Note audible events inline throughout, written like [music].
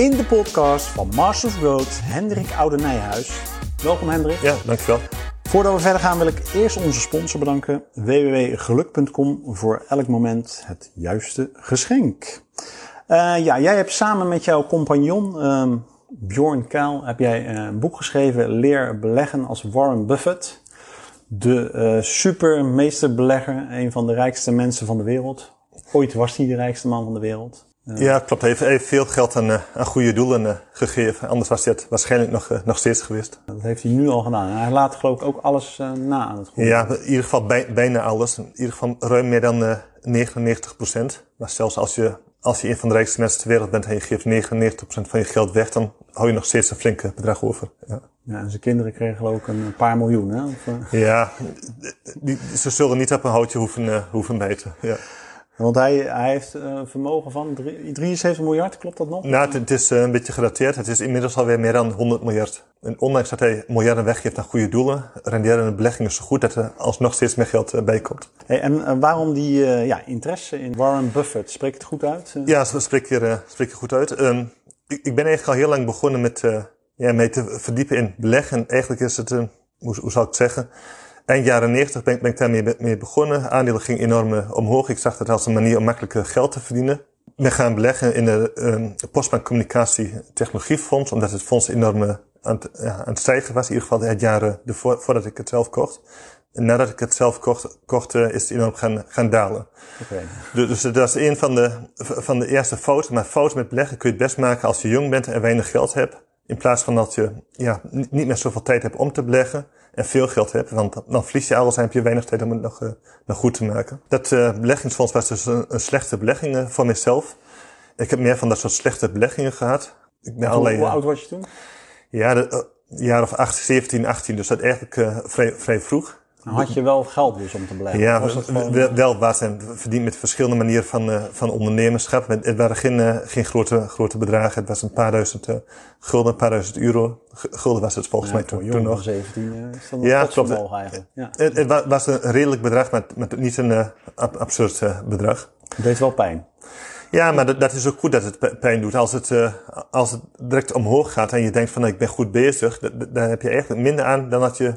in de podcast van Masters of Growth, Hendrik Oude Nijhuis. Welkom Hendrik. Ja, dankjewel. Voordat we verder gaan wil ik eerst onze sponsor bedanken, www.geluk.com, voor elk moment het juiste geschenk. Uh, ja, jij hebt samen met jouw compagnon um, Bjorn Kaal heb jij een boek geschreven, Leer beleggen als Warren Buffett. De uh, supermeesterbelegger, een van de rijkste mensen van de wereld. Ooit was hij de rijkste man van de wereld. Ja, klopt. Hij heeft veel geld aan, aan goede doelen gegeven. Anders was hij het waarschijnlijk nog, nog steeds geweest. Dat heeft hij nu al gedaan. Hij laat geloof ik ook alles na aan het goede. Ja, in ieder geval bij, bijna alles. In ieder geval ruim meer dan 99 procent. Maar zelfs als je als je een van de rijkste mensen ter wereld bent en je geeft 99% van je geld weg, dan hou je nog steeds een flinke bedrag over. Ja, ja en zijn kinderen kregen geloof ik een paar miljoen, hè? Of. Ja, die, ze zullen niet op een houtje hoeven, hoeven bijten. Ja. Want hij, hij heeft een vermogen van 73 miljard, klopt dat nog? Nou, het, het is een beetje gedateerd. Het is inmiddels alweer meer dan 100 miljard. En ondanks dat hij miljarden weggeeft aan goede doelen, renderen de beleggingen zo goed dat er alsnog steeds meer geld bij komt. Hey, en waarom die uh, ja, interesse in Warren Buffett? Spreekt het goed uit? Ja, spreek je, uh, spreek je goed uit. Um, ik, ik, ben eigenlijk al heel lang begonnen met uh, ja, mee te verdiepen in beleggen. Eigenlijk is het, hoe, hoe zou ik het zeggen, Eind jaren 90 ben, ben ik daarmee mee begonnen. Aandelen gingen enorm omhoog. Ik zag het als een manier om makkelijk geld te verdienen. Ben gaan beleggen in de um, Postbank Communicatie Technologiefonds, omdat het fonds enorm aan het, ja, aan het stijgen was. In ieder geval het jaren ervoor, voordat ik het zelf kocht. En nadat ik het zelf kocht, kocht is het enorm gaan, gaan dalen. Okay. Dus, dus dat is een van de, van de eerste fouten. Maar fouten met beleggen kun je het best maken als je jong bent en weinig geld hebt. In plaats van dat je ja, niet meer zoveel tijd hebt om te beleggen en veel geld hebt. Want dan verlies je alles en heb je weinig tijd om het nog, uh, nog goed te maken. Dat uh, beleggingsfonds was dus een, een slechte belegging uh, voor mezelf. Ik heb meer van dat soort slechte beleggingen gehad. Ik ben hoe, hoe oud was je toen? Ja, de, jaar of 8, 17, 18. Dus dat eigenlijk vrij, vrij vroeg. Dan had je wel geld dus om te beleggen? Ja, was gewoon... wel, wat. En verdiend met verschillende manieren van, uh, van ondernemerschap. Het waren geen, uh, geen grote, grote bedragen. Het was een paar duizend uh, gulden, een paar duizend euro. Gulden was het volgens ja, mij toen, toen nog. 17 is dat ja, klopt. eigenlijk. Ja. Het, het, was een redelijk bedrag, maar, maar niet een ab absurd bedrag. Het deed wel pijn. Ja, maar dat, dat, is ook goed dat het pijn doet. Als het, uh, als het direct omhoog gaat en je denkt van nou, ik ben goed bezig, dan heb je eigenlijk minder aan dan dat je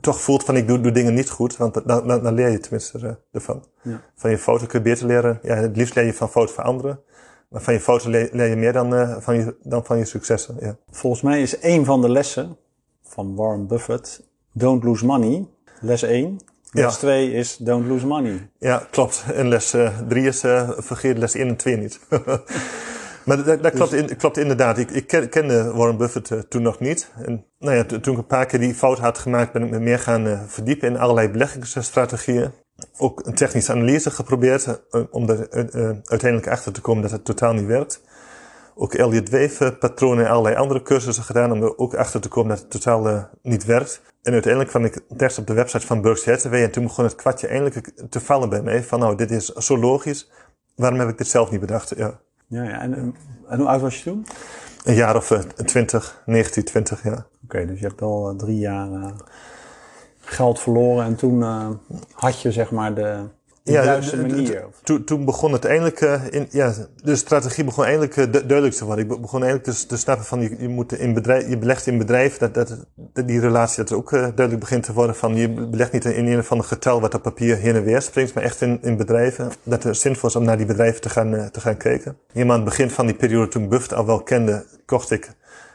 toch voelt van ik doe, doe dingen niet goed. Want dan, dan, dan leer je tenminste uh, ervan. Ja. Van je foto kun je beter leren. Ja, het liefst leer je van foto's van anderen. Maar van je foto leer, leer je meer dan, uh, van je, dan van je successen. Ja. Volgens mij is een van de lessen van Warren Buffett, don't lose money. Les 1. Les 2 ja. is don't lose money. Ja, klopt. En les 3 uh, is vergeet les 1 en 2 niet. [laughs] Maar dat, dat klopt, in, klopt, inderdaad. Ik, ik kende Warren Buffett uh, toen nog niet. En nou ja, toen ik een paar keer die fout had gemaakt, ben ik me meer gaan uh, verdiepen in allerlei beleggingsstrategieën. Ook een technische analyse geprobeerd uh, om er uiteindelijk achter te komen dat het totaal niet werkt. Ook Elliott Wave patronen en allerlei andere cursussen gedaan om er ook achter te komen dat het totaal niet werkt. En uiteindelijk kwam ik terecht op de website van Berkshire Hathaway en toen begon het kwartje eindelijk te vallen bij mij van nou, dit is zo logisch. Waarom heb ik dit zelf niet bedacht? Ja. Ja, ja. En, en hoe oud was je toen? Een jaar of uh, 20, 19, 20, ja. Oké, okay, dus je hebt al uh, drie jaar geld verloren en toen had je zeg maar de, de ja, juiste manier. Toen, toen begon het eindelijk, in, ja, de strategie begon eindelijk duidelijk te worden. Ik begon eindelijk te, te snappen van je, je, moet in bedrijf, je belegt in bedrijf, dat, dat, dat die relatie dat ook duidelijk begint te worden van je belegt niet in een of ander getal wat op papier heen en weer springt, maar echt in, in bedrijven. Dat het zinvol is om naar die bedrijven te gaan, te gaan kijken. Helemaal aan het begin van die periode toen ik Buffett al wel kende, kocht ik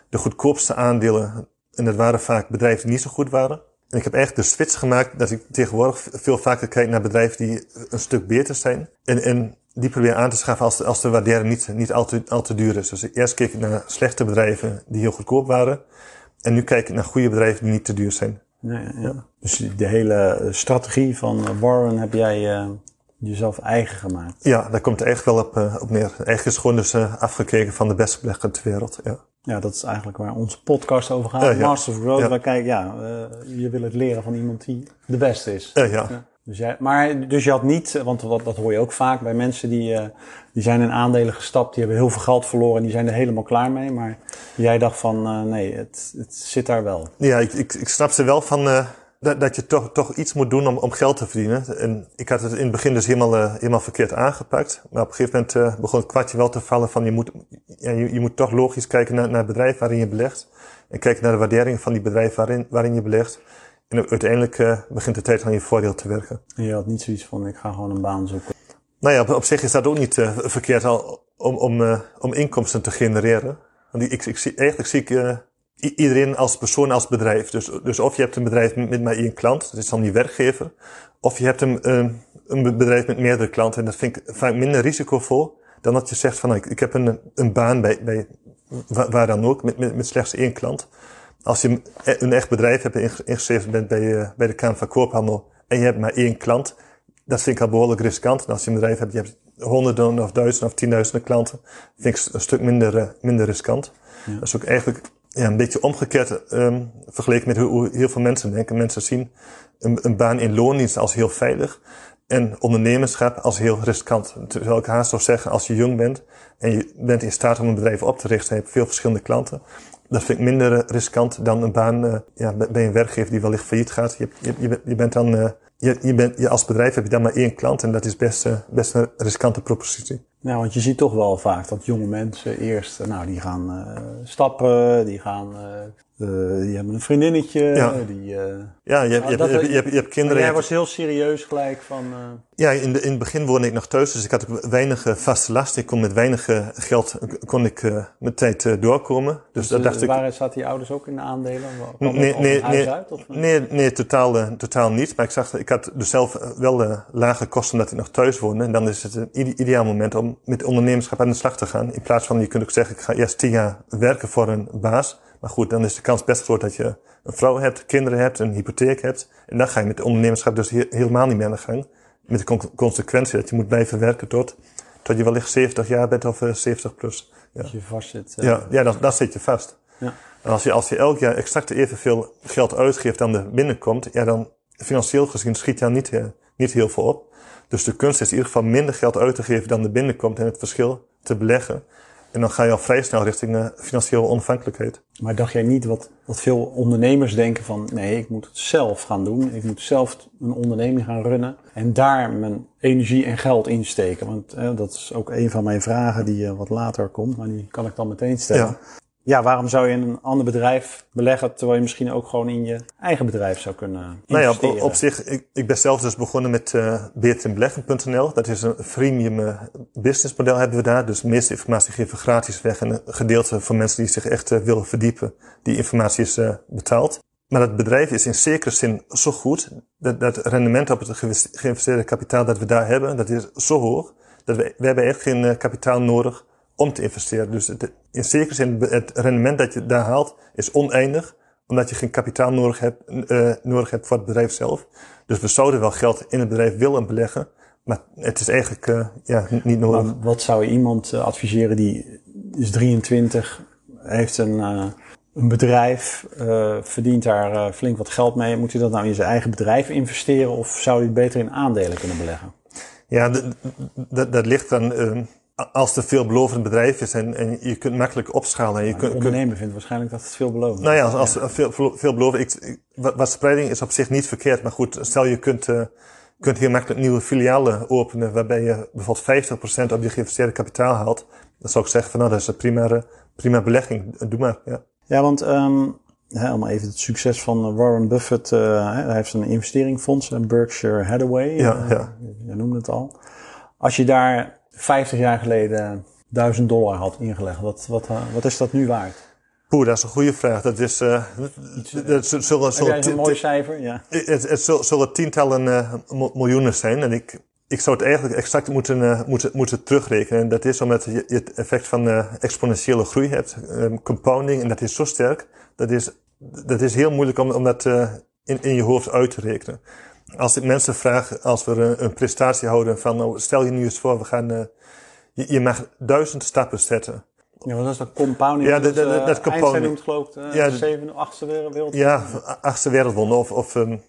de goedkoopste aandelen. En dat waren vaak bedrijven die niet zo goed waren. En ik heb echt de switch gemaakt dat ik tegenwoordig veel vaker kijk naar bedrijven die een stuk beter zijn. En, en die probeer aan te schaffen als de, als de waardering niet, niet al, te, al te duur is. Dus eerst keek ik naar slechte bedrijven die heel goedkoop waren. En nu kijk ik naar goede bedrijven die niet te duur zijn. Ja, ja, ja. Dus de hele strategie van Warren heb jij uh, jezelf eigen gemaakt? Ja, daar komt het echt wel op, uh, op neer. Eigenlijk is gewoon dus uh, afgekeken van de beste belegger ter wereld. Ja. Ja, dat is eigenlijk waar onze podcast over gaat. Uh, ja. Master of Growth. Ja. Waar kijk, ja, uh, je wil het leren van iemand die de beste is. Ja. ja. Dus, jij, maar, dus je had niet, want dat, dat hoor je ook vaak bij mensen die, die zijn in aandelen gestapt, die hebben heel veel geld verloren en die zijn er helemaal klaar mee. Maar jij dacht van, nee, het, het zit daar wel. Ja, ik, ik, ik snap ze wel van, dat, dat je toch, toch iets moet doen om, om geld te verdienen. En ik had het in het begin dus helemaal, uh, helemaal verkeerd aangepakt. Maar op een gegeven moment uh, begon het kwartje wel te vallen van je moet, ja, je, je moet toch logisch kijken naar, naar het bedrijf waarin je belegt. En kijken naar de waardering van die bedrijf waarin, waarin je belegt. En uiteindelijk uh, begint de tijd aan je voordeel te werken. En je had niet zoiets van, ik ga gewoon een baan zoeken. Nou ja, op, op zich is dat ook niet verkeerd al, om, om, om inkomsten te genereren. Want ik, ik, zie, eigenlijk zie ik iedereen als persoon, als bedrijf. Dus, dus of je hebt een bedrijf met, met maar één klant, dat is dan die werkgever. Of je hebt een, een bedrijf met meerdere klanten. En dat vind ik vaak minder risicovol dan dat je zegt van, ik, ik heb een, een baan bij, bij waar, dan ook, met, met, met slechts één klant. Als je een echt bedrijf hebt en ingeschreven bent bij, bij de Kamer van Koophandel en je hebt maar één klant, dat vind ik al behoorlijk riskant. En als je een bedrijf hebt, je hebt honderden of duizenden of tienduizenden klanten, vind ik een stuk minder, uh, minder riskant. Ja. Dat is ook eigenlijk ja, een beetje omgekeerd um, vergeleken met hoe, heel veel mensen denken. Mensen zien een, een baan in loondienst als heel veilig en ondernemerschap als heel riskant. Terwijl ik haast zou zeggen, als je jong bent en je bent in staat om een bedrijf op te richten, en je hebt veel verschillende klanten, dat vind ik minder riskant dan een baan uh, ja, bij een werkgever die wellicht failliet gaat. Je, je, je bent dan uh, je, je, bent, je als bedrijf heb je dan maar één klant en dat is best, uh, best een riskante propositie. Nou, want je ziet toch wel vaak dat jonge mensen eerst, nou, die gaan uh, stappen, die gaan, uh, die hebben een vriendinnetje, ja. die... ja, je, je, dat, je, je, hebt, je hebt kinderen... Jij was heel serieus gelijk van... Ja, in, de, in het begin woonde ik nog thuis, dus ik had weinig vaste last. Ik kon met weinig geld kon ik, mijn tijd doorkomen. Dus, dus dat dacht ik... Waar zaten je ouders ook in de aandelen? Nee, nee, nee, nee, uit, of? nee, nee, totaal, totaal niet. Maar ik zag, ik had dus zelf wel lage kosten omdat ik nog thuis woonde. En dan is het een ideaal moment om met ondernemerschap aan de slag te gaan. In plaats van, je kunt ook zeggen, ik ga eerst tien jaar werken voor een baas. Maar goed, dan is de kans best groot dat je een vrouw hebt, kinderen hebt, een hypotheek hebt. En dan ga je met ondernemerschap dus he helemaal niet meer aan de gang. Met de con consequentie dat je moet blijven werken tot, tot je wellicht 70 jaar bent of uh, 70 plus. Ja. Dat je vast zit. Uh... Ja, ja dan, dan zit je vast. Ja. En als je, als je elk jaar exact evenveel geld uitgeeft dan er binnenkomt, ja dan financieel gezien schiet je dan niet, niet heel veel op. Dus de kunst is in ieder geval minder geld uit te geven dan er binnenkomt en het verschil te beleggen. En dan ga je al vrij snel richting uh, financiële onafhankelijkheid. Maar dacht jij niet wat, wat veel ondernemers denken van nee, ik moet het zelf gaan doen. Ik moet zelf een onderneming gaan runnen. En daar mijn energie en geld insteken. Want eh, dat is ook een van mijn vragen die uh, wat later komt. Maar die kan ik dan meteen stellen. Ja. Ja, waarom zou je in een ander bedrijf beleggen, terwijl je misschien ook gewoon in je eigen bedrijf zou kunnen nou ja, investeren? op, op zich, ik, ik ben zelf dus begonnen met uh. Dat is een freemium uh, businessmodel hebben we daar. Dus de meeste informatie geven we gratis weg. En een gedeelte voor mensen die zich echt uh, willen verdiepen, die informatie is betaald. Maar het bedrijf is in zekere zin zo goed, dat, dat rendement op het geïnvesteerde kapitaal dat we daar hebben, dat is zo hoog, dat we, we hebben echt geen kapitaal nodig om te investeren. Dus het, in zekere zin, het rendement dat je daar haalt is oneindig, omdat je geen kapitaal nodig hebt, uh, nodig hebt voor het bedrijf zelf. Dus we zouden wel geld in het bedrijf willen beleggen, maar het is eigenlijk uh, ja, niet nodig. Maar wat zou je iemand uh, adviseren die is 23, heeft een, een bedrijf, verdient daar flink wat geld mee. Moet hij dat nou in zijn eigen bedrijf investeren of zou hij het beter in aandelen kunnen beleggen? Ja, dat, dat ligt dan als het een veelbelovend bedrijf is en, en je kunt makkelijk opschalen. En je kunt, de ondernemer vindt waarschijnlijk dat het veelbelovend nou ja, is. als, als veel, veelbelovend. Ik, ik, wat, wat spreiding is op zich niet verkeerd. Maar goed, stel je kunt, uh, kunt heel makkelijk nieuwe filialen openen. Waarbij je bijvoorbeeld 50% op je geïnvesteerde kapitaal haalt. Dan zou ik zeggen van nou, dat is een prima, prima belegging. Doe maar. Ja, ja want um, hè, om even het succes van Warren Buffett. Uh, hij heeft een investeringfonds, een Berkshire Hathaway. Ja, uh, ja. Je noemde het al. Als je daar 50 jaar geleden 1000 dollar had ingelegd, wat, wat, wat is dat nu waard? Poeh, dat is een goede vraag. Dat is, uh, dat zullen, jij een mooi cijfer? Ja. Het, het zullen tientallen uh, miljoenen zijn. En ik, ik zou het eigenlijk exact moeten, uh, moeten, moeten terugrekenen. En dat is omdat je het effect van uh, exponentiële groei hebt, um, compounding, en dat is zo sterk. Dat is, dat is heel moeilijk om, om dat in, in je hoofd uit te rekenen. Als ik mensen vraag, als we een, een presentatie houden van, nou, stel je nu eens voor, we gaan, uh, je, je mag duizend stappen zetten. Ja, wat is dat compounding? Ja, dat, dat, dat, dat compounding. noemt geloof ik de Ja, zevende, achtste wereld. Ja, achtste wereldwonder of, of um,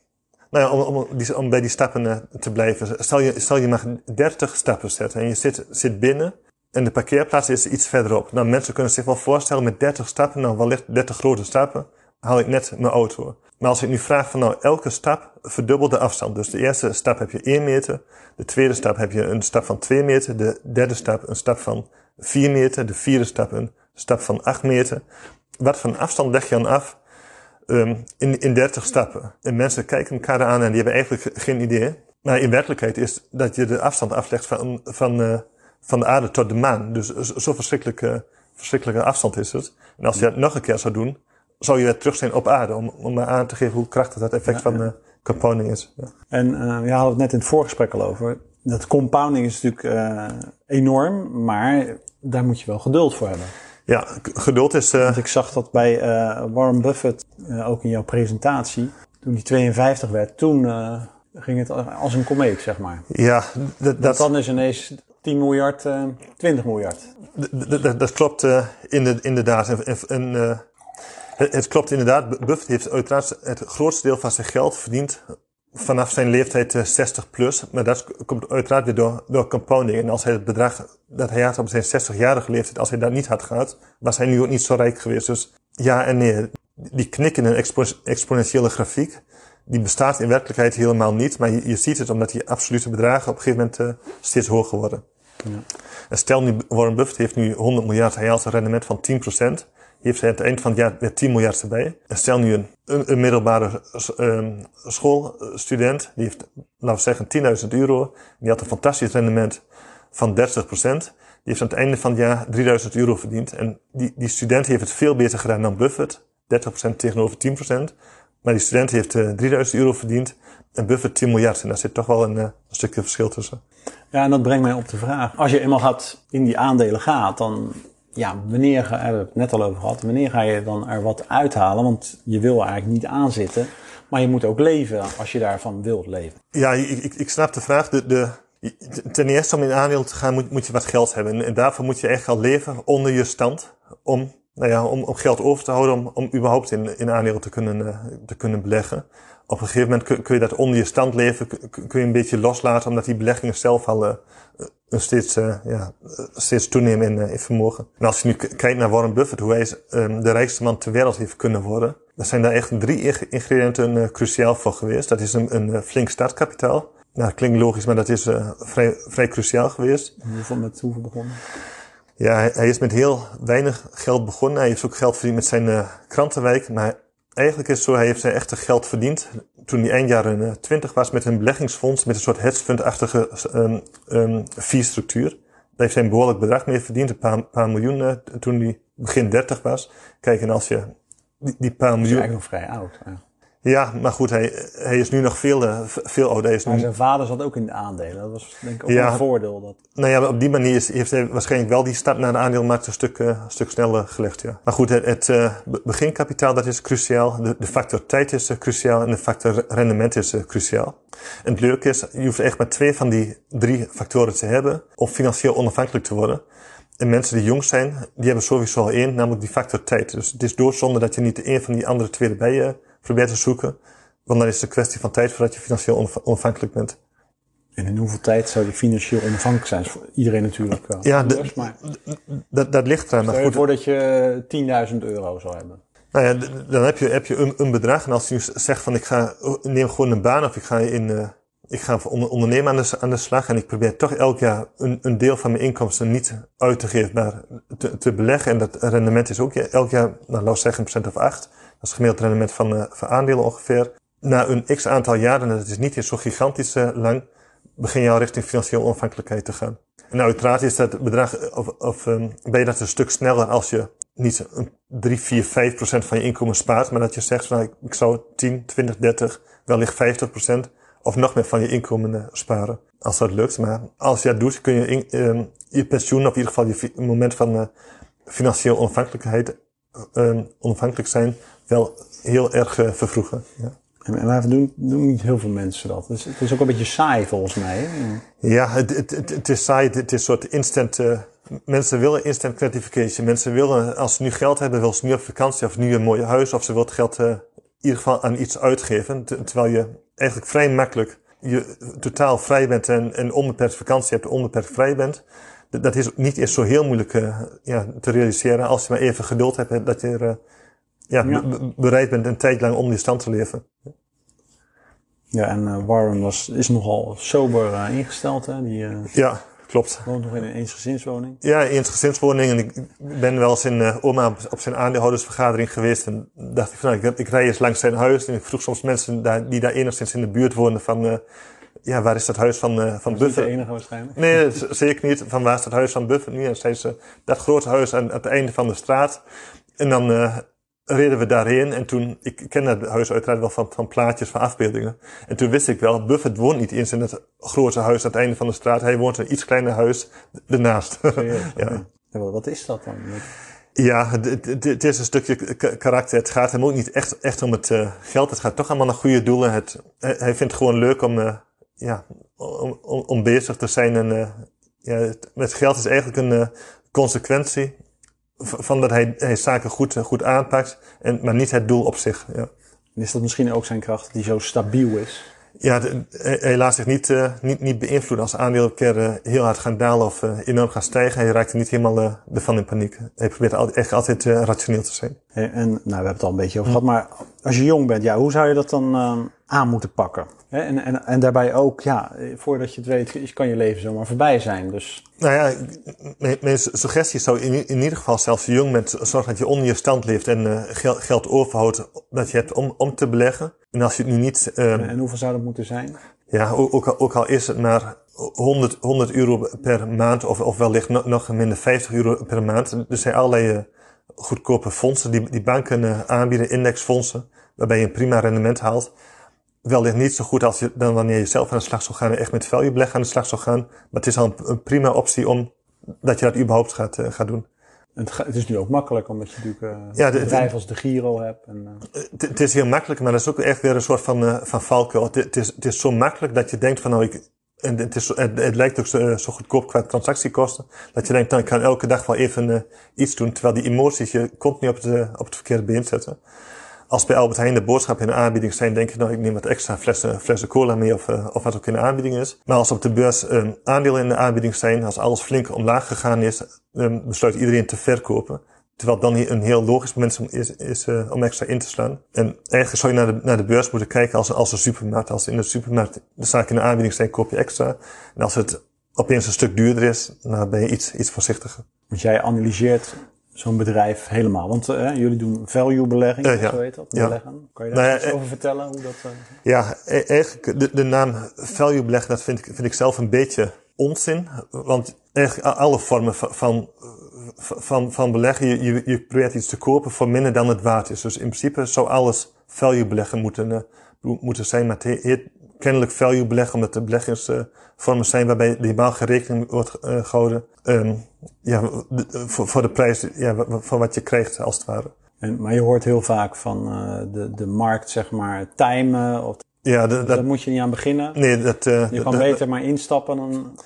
nou ja, om, om, die, om bij die stappen uh, te blijven. Stel je, stel je mag 30 stappen zetten en je zit, zit binnen en de parkeerplaats is iets verderop. Nou, mensen kunnen zich wel voorstellen met 30 stappen, nou wellicht 30 grote stappen, haal ik net mijn auto. Maar als ik nu vraag van nou, elke stap verdubbelt de afstand. Dus de eerste stap heb je 1 meter. De tweede stap heb je een stap van 2 meter. De derde stap een stap van 4 meter. De vierde stap een stap van 8 meter. Wat voor afstand leg je dan af um, in, in 30 stappen? En mensen kijken elkaar aan en die hebben eigenlijk geen idee. Maar in werkelijkheid is dat je de afstand aflegt van, van, uh, van de aarde tot de maan. Dus zo verschrikkelijke, verschrikkelijke afstand is het. En als je het nog een keer zou doen, zou je weer terug zijn op aarde. Om, om maar aan te geven hoe krachtig dat effect van uh, compounding is. Ja. En uh, we hadden het net in het voorgesprek al over. Dat compounding is natuurlijk uh, enorm, maar daar moet je wel geduld voor hebben. Ja, geduld is. Uh... Want ik zag dat bij uh, Warren Buffett, uh, ook in jouw presentatie, toen hij 52 werd, toen ging het als een komeet, zeg maar. Ja, dat, dat dan is ineens 10 miljard, 20 miljard. Dat klopt inderdaad. En, en het, het, klopt inderdaad. Buffett heeft uiteraard het grootste deel van zijn geld verdiend vanaf zijn leeftijd 60 plus. Maar dat komt uiteraard weer door, door compounding. En als hij het bedrag dat hij had op zijn 60-jarige leeftijd, als hij dat niet had gehad, was hij nu ook niet zo rijk geweest. Dus ja en nee. Die knik in een expo exponentiële grafiek, die bestaat in werkelijkheid helemaal niet. Maar je, je ziet het omdat die absolute bedragen op een gegeven moment uh, steeds hoger worden. Ja. En stel nu, Warren Buffett heeft nu 100 miljard, hij haalt een rendement van 10% hij aan het eind van het jaar weer 10 miljard erbij. En stel nu een, een, een middelbare um, schoolstudent, die heeft, laten we zeggen, 10.000 euro. Die had een fantastisch rendement van 30%. Die heeft aan het einde van het jaar 3000 euro verdiend. En die, die student heeft het veel beter gedaan dan Buffett. 30% tegenover 10%. Maar die student heeft uh, 3000 euro verdiend en Buffett 10 miljard. En daar zit toch wel een, uh, een stukje verschil tussen. Ja, en dat brengt mij op de vraag. Als je eenmaal gaat in die aandelen gaat, dan ja, wanneer hebben we het net al over gehad, wanneer ga je dan er wat uithalen? Want je wil eigenlijk niet aanzitten, maar je moet ook leven als je daarvan wilt leven. Ja, ik, ik, ik snap de vraag. De, de, ten eerste om in aandeel te gaan moet, moet je wat geld hebben. En, daarvoor moet je echt al leven onder je stand om, nou ja, om, om geld over te houden om, om überhaupt in, in aandelen te kunnen, uh, te kunnen beleggen. Op een gegeven moment kun, kun, je dat onder je stand leven, kun, je een beetje loslaten, omdat die beleggingen zelf al een steeds, uh, ja, steeds toenemen in, uh, in vermogen. En als je nu kijkt naar Warren Buffett, hoe hij um, de rijkste man ter wereld heeft kunnen worden, dan zijn daar echt drie ingrediënten uh, cruciaal voor geweest. Dat is een, een flink startkapitaal. Nou, dat klinkt logisch, maar dat is vrij, vrij cruciaal geweest. Hoeveel, met hoeveel begonnen? Ja, hij, hij, is met heel weinig geld begonnen. Hij heeft ook geld verdiend met zijn krantenwijk, maar eigenlijk is zo, hij heeft zijn echte geld verdiend toen hij eind jaren 20 was met een beleggingsfonds met een soort hedgefund-achtige um, um, fee-structuur. Daar heeft hij een behoorlijk bedrag mee verdiend, een paar, paar miljoen uh, toen hij begin 30 was. Kijk, en als je die, die paar miljoen... Hij is eigenlijk nog vrij oud. Ja. Ja, maar goed, hij, hij is nu nog veel, uh, veel ouder. Is maar zijn vader zat ook in de aandelen. Dat was denk ik ook ja, een voordeel. Dat... Nou ja, op die manier is, heeft hij waarschijnlijk wel die stap naar de aandeelmarkt een stuk, uh, een stuk sneller gelegd. Ja. Maar goed, het, het uh, beginkapitaal dat is cruciaal. De, de factor tijd is cruciaal en de factor rendement is cruciaal. En het leuke is, je hoeft echt maar twee van die drie factoren te hebben om financieel onafhankelijk te worden. En mensen die jong zijn, die hebben sowieso al één, namelijk die factor tijd. Dus het is doodzonde dat je niet de een van die andere twee erbij probeer te zoeken. Want dan is het een kwestie van tijd voordat je financieel onafhankelijk bent. En in hoeveel tijd zou je financieel onafhankelijk zijn? Voor iedereen natuurlijk wel. Ja, anders, maar... dat, dat ligt eraan. Stel je voor dat je 10.000 euro zou hebben. Nou ja, dan heb je, heb je een, een, bedrag. En als je zegt van ik ga, neem gewoon een baan of ik ga in, uh, ik ga ondernemen aan de, aan de slag. En ik probeer toch elk jaar een, een deel van mijn inkomsten niet uit te geven, maar te, te beleggen. En dat rendement is ook elk jaar, nou laat zeggen, een procent of acht. Is gemiddeld rendement van, uh, van aandelen ongeveer. Na een x aantal jaren, en dat is niet eens zo gigantisch uh, lang, begin je al richting financiële onafhankelijkheid te gaan. En uiteraard is dat bedrag, of, of um, ben je dat een stuk sneller als je niet een 3, 4, 5 procent van je inkomen spaart, maar dat je zegt van ik zou 10, 20, 30, wellicht 50 procent of nog meer van je inkomen sparen. Als dat lukt. Maar als je dat doet, kun je in, um, je pensioen, of in ieder geval je moment van financiële onafhankelijkheid, um, onafhankelijk zijn, wel heel erg uh, vervroegen. Ja. En waarom doen, doen niet heel veel mensen dat? Dus het is ook een beetje saai volgens mij. Hè? Ja, het, het, het, het, is saai. Het is een soort instant. Uh, mensen willen instant gratification. Mensen willen, als ze nu geld hebben, willen ze nu op vakantie of nu een mooi huis of ze willen het geld uh, in ieder geval aan iets uitgeven. Terwijl je eigenlijk vrij makkelijk je totaal vrij bent en, en onbeperkt vakantie hebt, onbeperkt vrij bent. Dat is niet eens zo heel moeilijk uh, ja, te realiseren als je maar even geduld hebt dat je er ja, Ja. be- bereid bent een tijd lang om die stand te leven. Ja, en eh, Warren was, is nogal sober eh, ingesteld. Hè? Die eh, Ja, klopt. woont nog in een eensgezinswoning. Ja, in het gezinswoning. En ik ben wel eens in oma op, zijn aandeelhoudersvergadering geweest. En dacht ik van, nou, ik, ik rij eens langs zijn huis. En ik vroeg soms mensen daar, die daar enigszins in de buurt woonden van... ja, waar is dat huis van, van Dat is de enige waarschijnlijk. Nee, zeker niet. Van waar is dat huis van Buffett? Nu, en zei ze, dat grote huis aan, aan het einde van de straat. En dan reden we daarheen. En toen, ik ken dat huis uiteraard wel van, van plaatjes, van afbeeldingen. En toen wist ik wel, Buffett woont niet eens in het grote huis aan het einde van de straat. Hij woont in een iets kleiner huis ernaast. [laughs] Ja. Ja, wat- is dat dan? Ja, het- is een stukje karakter. Het gaat hem ook niet echt, echt om het eh, geld. Het gaat toch allemaal naar goede doelen. Het, hij vindt het gewoon leuk om, eh, ja, om, om, om bezig te zijn. En, eh, ja, het- met geld is eigenlijk een consequentie van dat hij, hij zaken goed, eh, goed aanpakt. En, maar niet het doel op zich. Ja. En is dat misschien ook zijn kracht die zo stabiel is? Ja, de- hij, hij laat zich niet, eh, niet, niet beïnvloeden als aandelen een keer eh, heel hard gaan dalen of eh, enorm gaan stijgen. Hij raakt er niet helemaal eh, ervan in paniek. Hij probeert echt altijd eh, rationeel te zijn. Hè, En nou, we hebben het al een beetje over gehad, maar als je jong bent, ja, hoe zou je dat dan aan moeten pakken? En, en, en daarbij ook, ja, voordat je het weet, kan je leven zomaar voorbij zijn. Dus Nou ja, mijn, mijn suggestie zou in, in ieder geval, zelfs jong bent, zorg dat je onder je stand leeft en eh, geld, geld overhoudt dat je hebt om, om te beleggen. En als je het nu niet, eh, en hoeveel zou dat moeten zijn? ja, ook, ook, al, ook al is het maar 100, 100 euro per maand of, of wellicht nog, nog minder 50 euro per maand. Er zijn allerlei eh, goedkope fondsen die, die banken eh, aanbieden, indexfondsen, waarbij je een prima rendement haalt. Wellicht niet zo goed als je, dan wanneer je zelf aan de slag zou gaan en echt met value beleggen aan de slag zou gaan. Maar het is al een, een prima optie om dat je dat überhaupt gaat, eh, gaat doen. Het, het is nu ook makkelijk, omdat je natuurlijk eh Ja, de- bedrijf als de Giro hebt. En, eh, Het, is heel makkelijk, maar dat is ook echt weer een soort van, eh van valkuil. Het, het, is, het is zo makkelijk dat je denkt van nou, ik, en het, is, het, het lijkt ook zo, zo goedkoop qua transactiekosten. Dat je denkt, nou, ik kan elke dag wel even iets doen. Terwijl die emoties je continu op het, op het verkeerde been zetten. Als bij Albert Heijn de boodschappen in de aanbieding zijn, denk je nou, ik neem wat extra flessen, flessen cola mee of, eh, of wat ook in de aanbieding is. Maar als op de beurs eh, aandelen in de aanbieding zijn, als alles flink omlaag gegaan is, besluit iedereen te verkopen. Terwijl dan een heel logisch moment is, is eh, om extra in te slaan. En eigenlijk zou je naar de, naar de beurs moeten kijken als, als een supermarkt. Als in de supermarkt de zaken in de aanbieding zijn, koop je extra. En als het opeens een stuk duurder is, dan ben je iets, iets voorzichtiger. want jij analyseert zo'n bedrijf helemaal. Want eh, jullie doen value belegging, ja. zo heet dat, Ja. beleggen. Kan je daar Nou iets eh, over vertellen? Hoe dat, Ja, eigenlijk de, de naam value beleggen, dat vind ik, vind ik zelf een beetje onzin. Want eigenlijk alle vormen van, van, van, van beleggen, je, je, je probeert iets te kopen voor minder dan het waard is. Dus in principe zou alles value beleggen moeten, mo- moeten zijn. Maar het heet kennelijk value beleggen, omdat de beleggingsvormen zijn waarbij helemaal geen rekening wordt eh, gehouden. ehm, ja, voor, voor de prijs ja, van wat je krijgt, als het ware. en, maar je hoort heel vaak van eh, de, de markt, zeg maar, timen. Of, Ja, de- daar dat, moet je niet aan beginnen. nee, dat, eh, Je kan dat- beter maar instappen dan,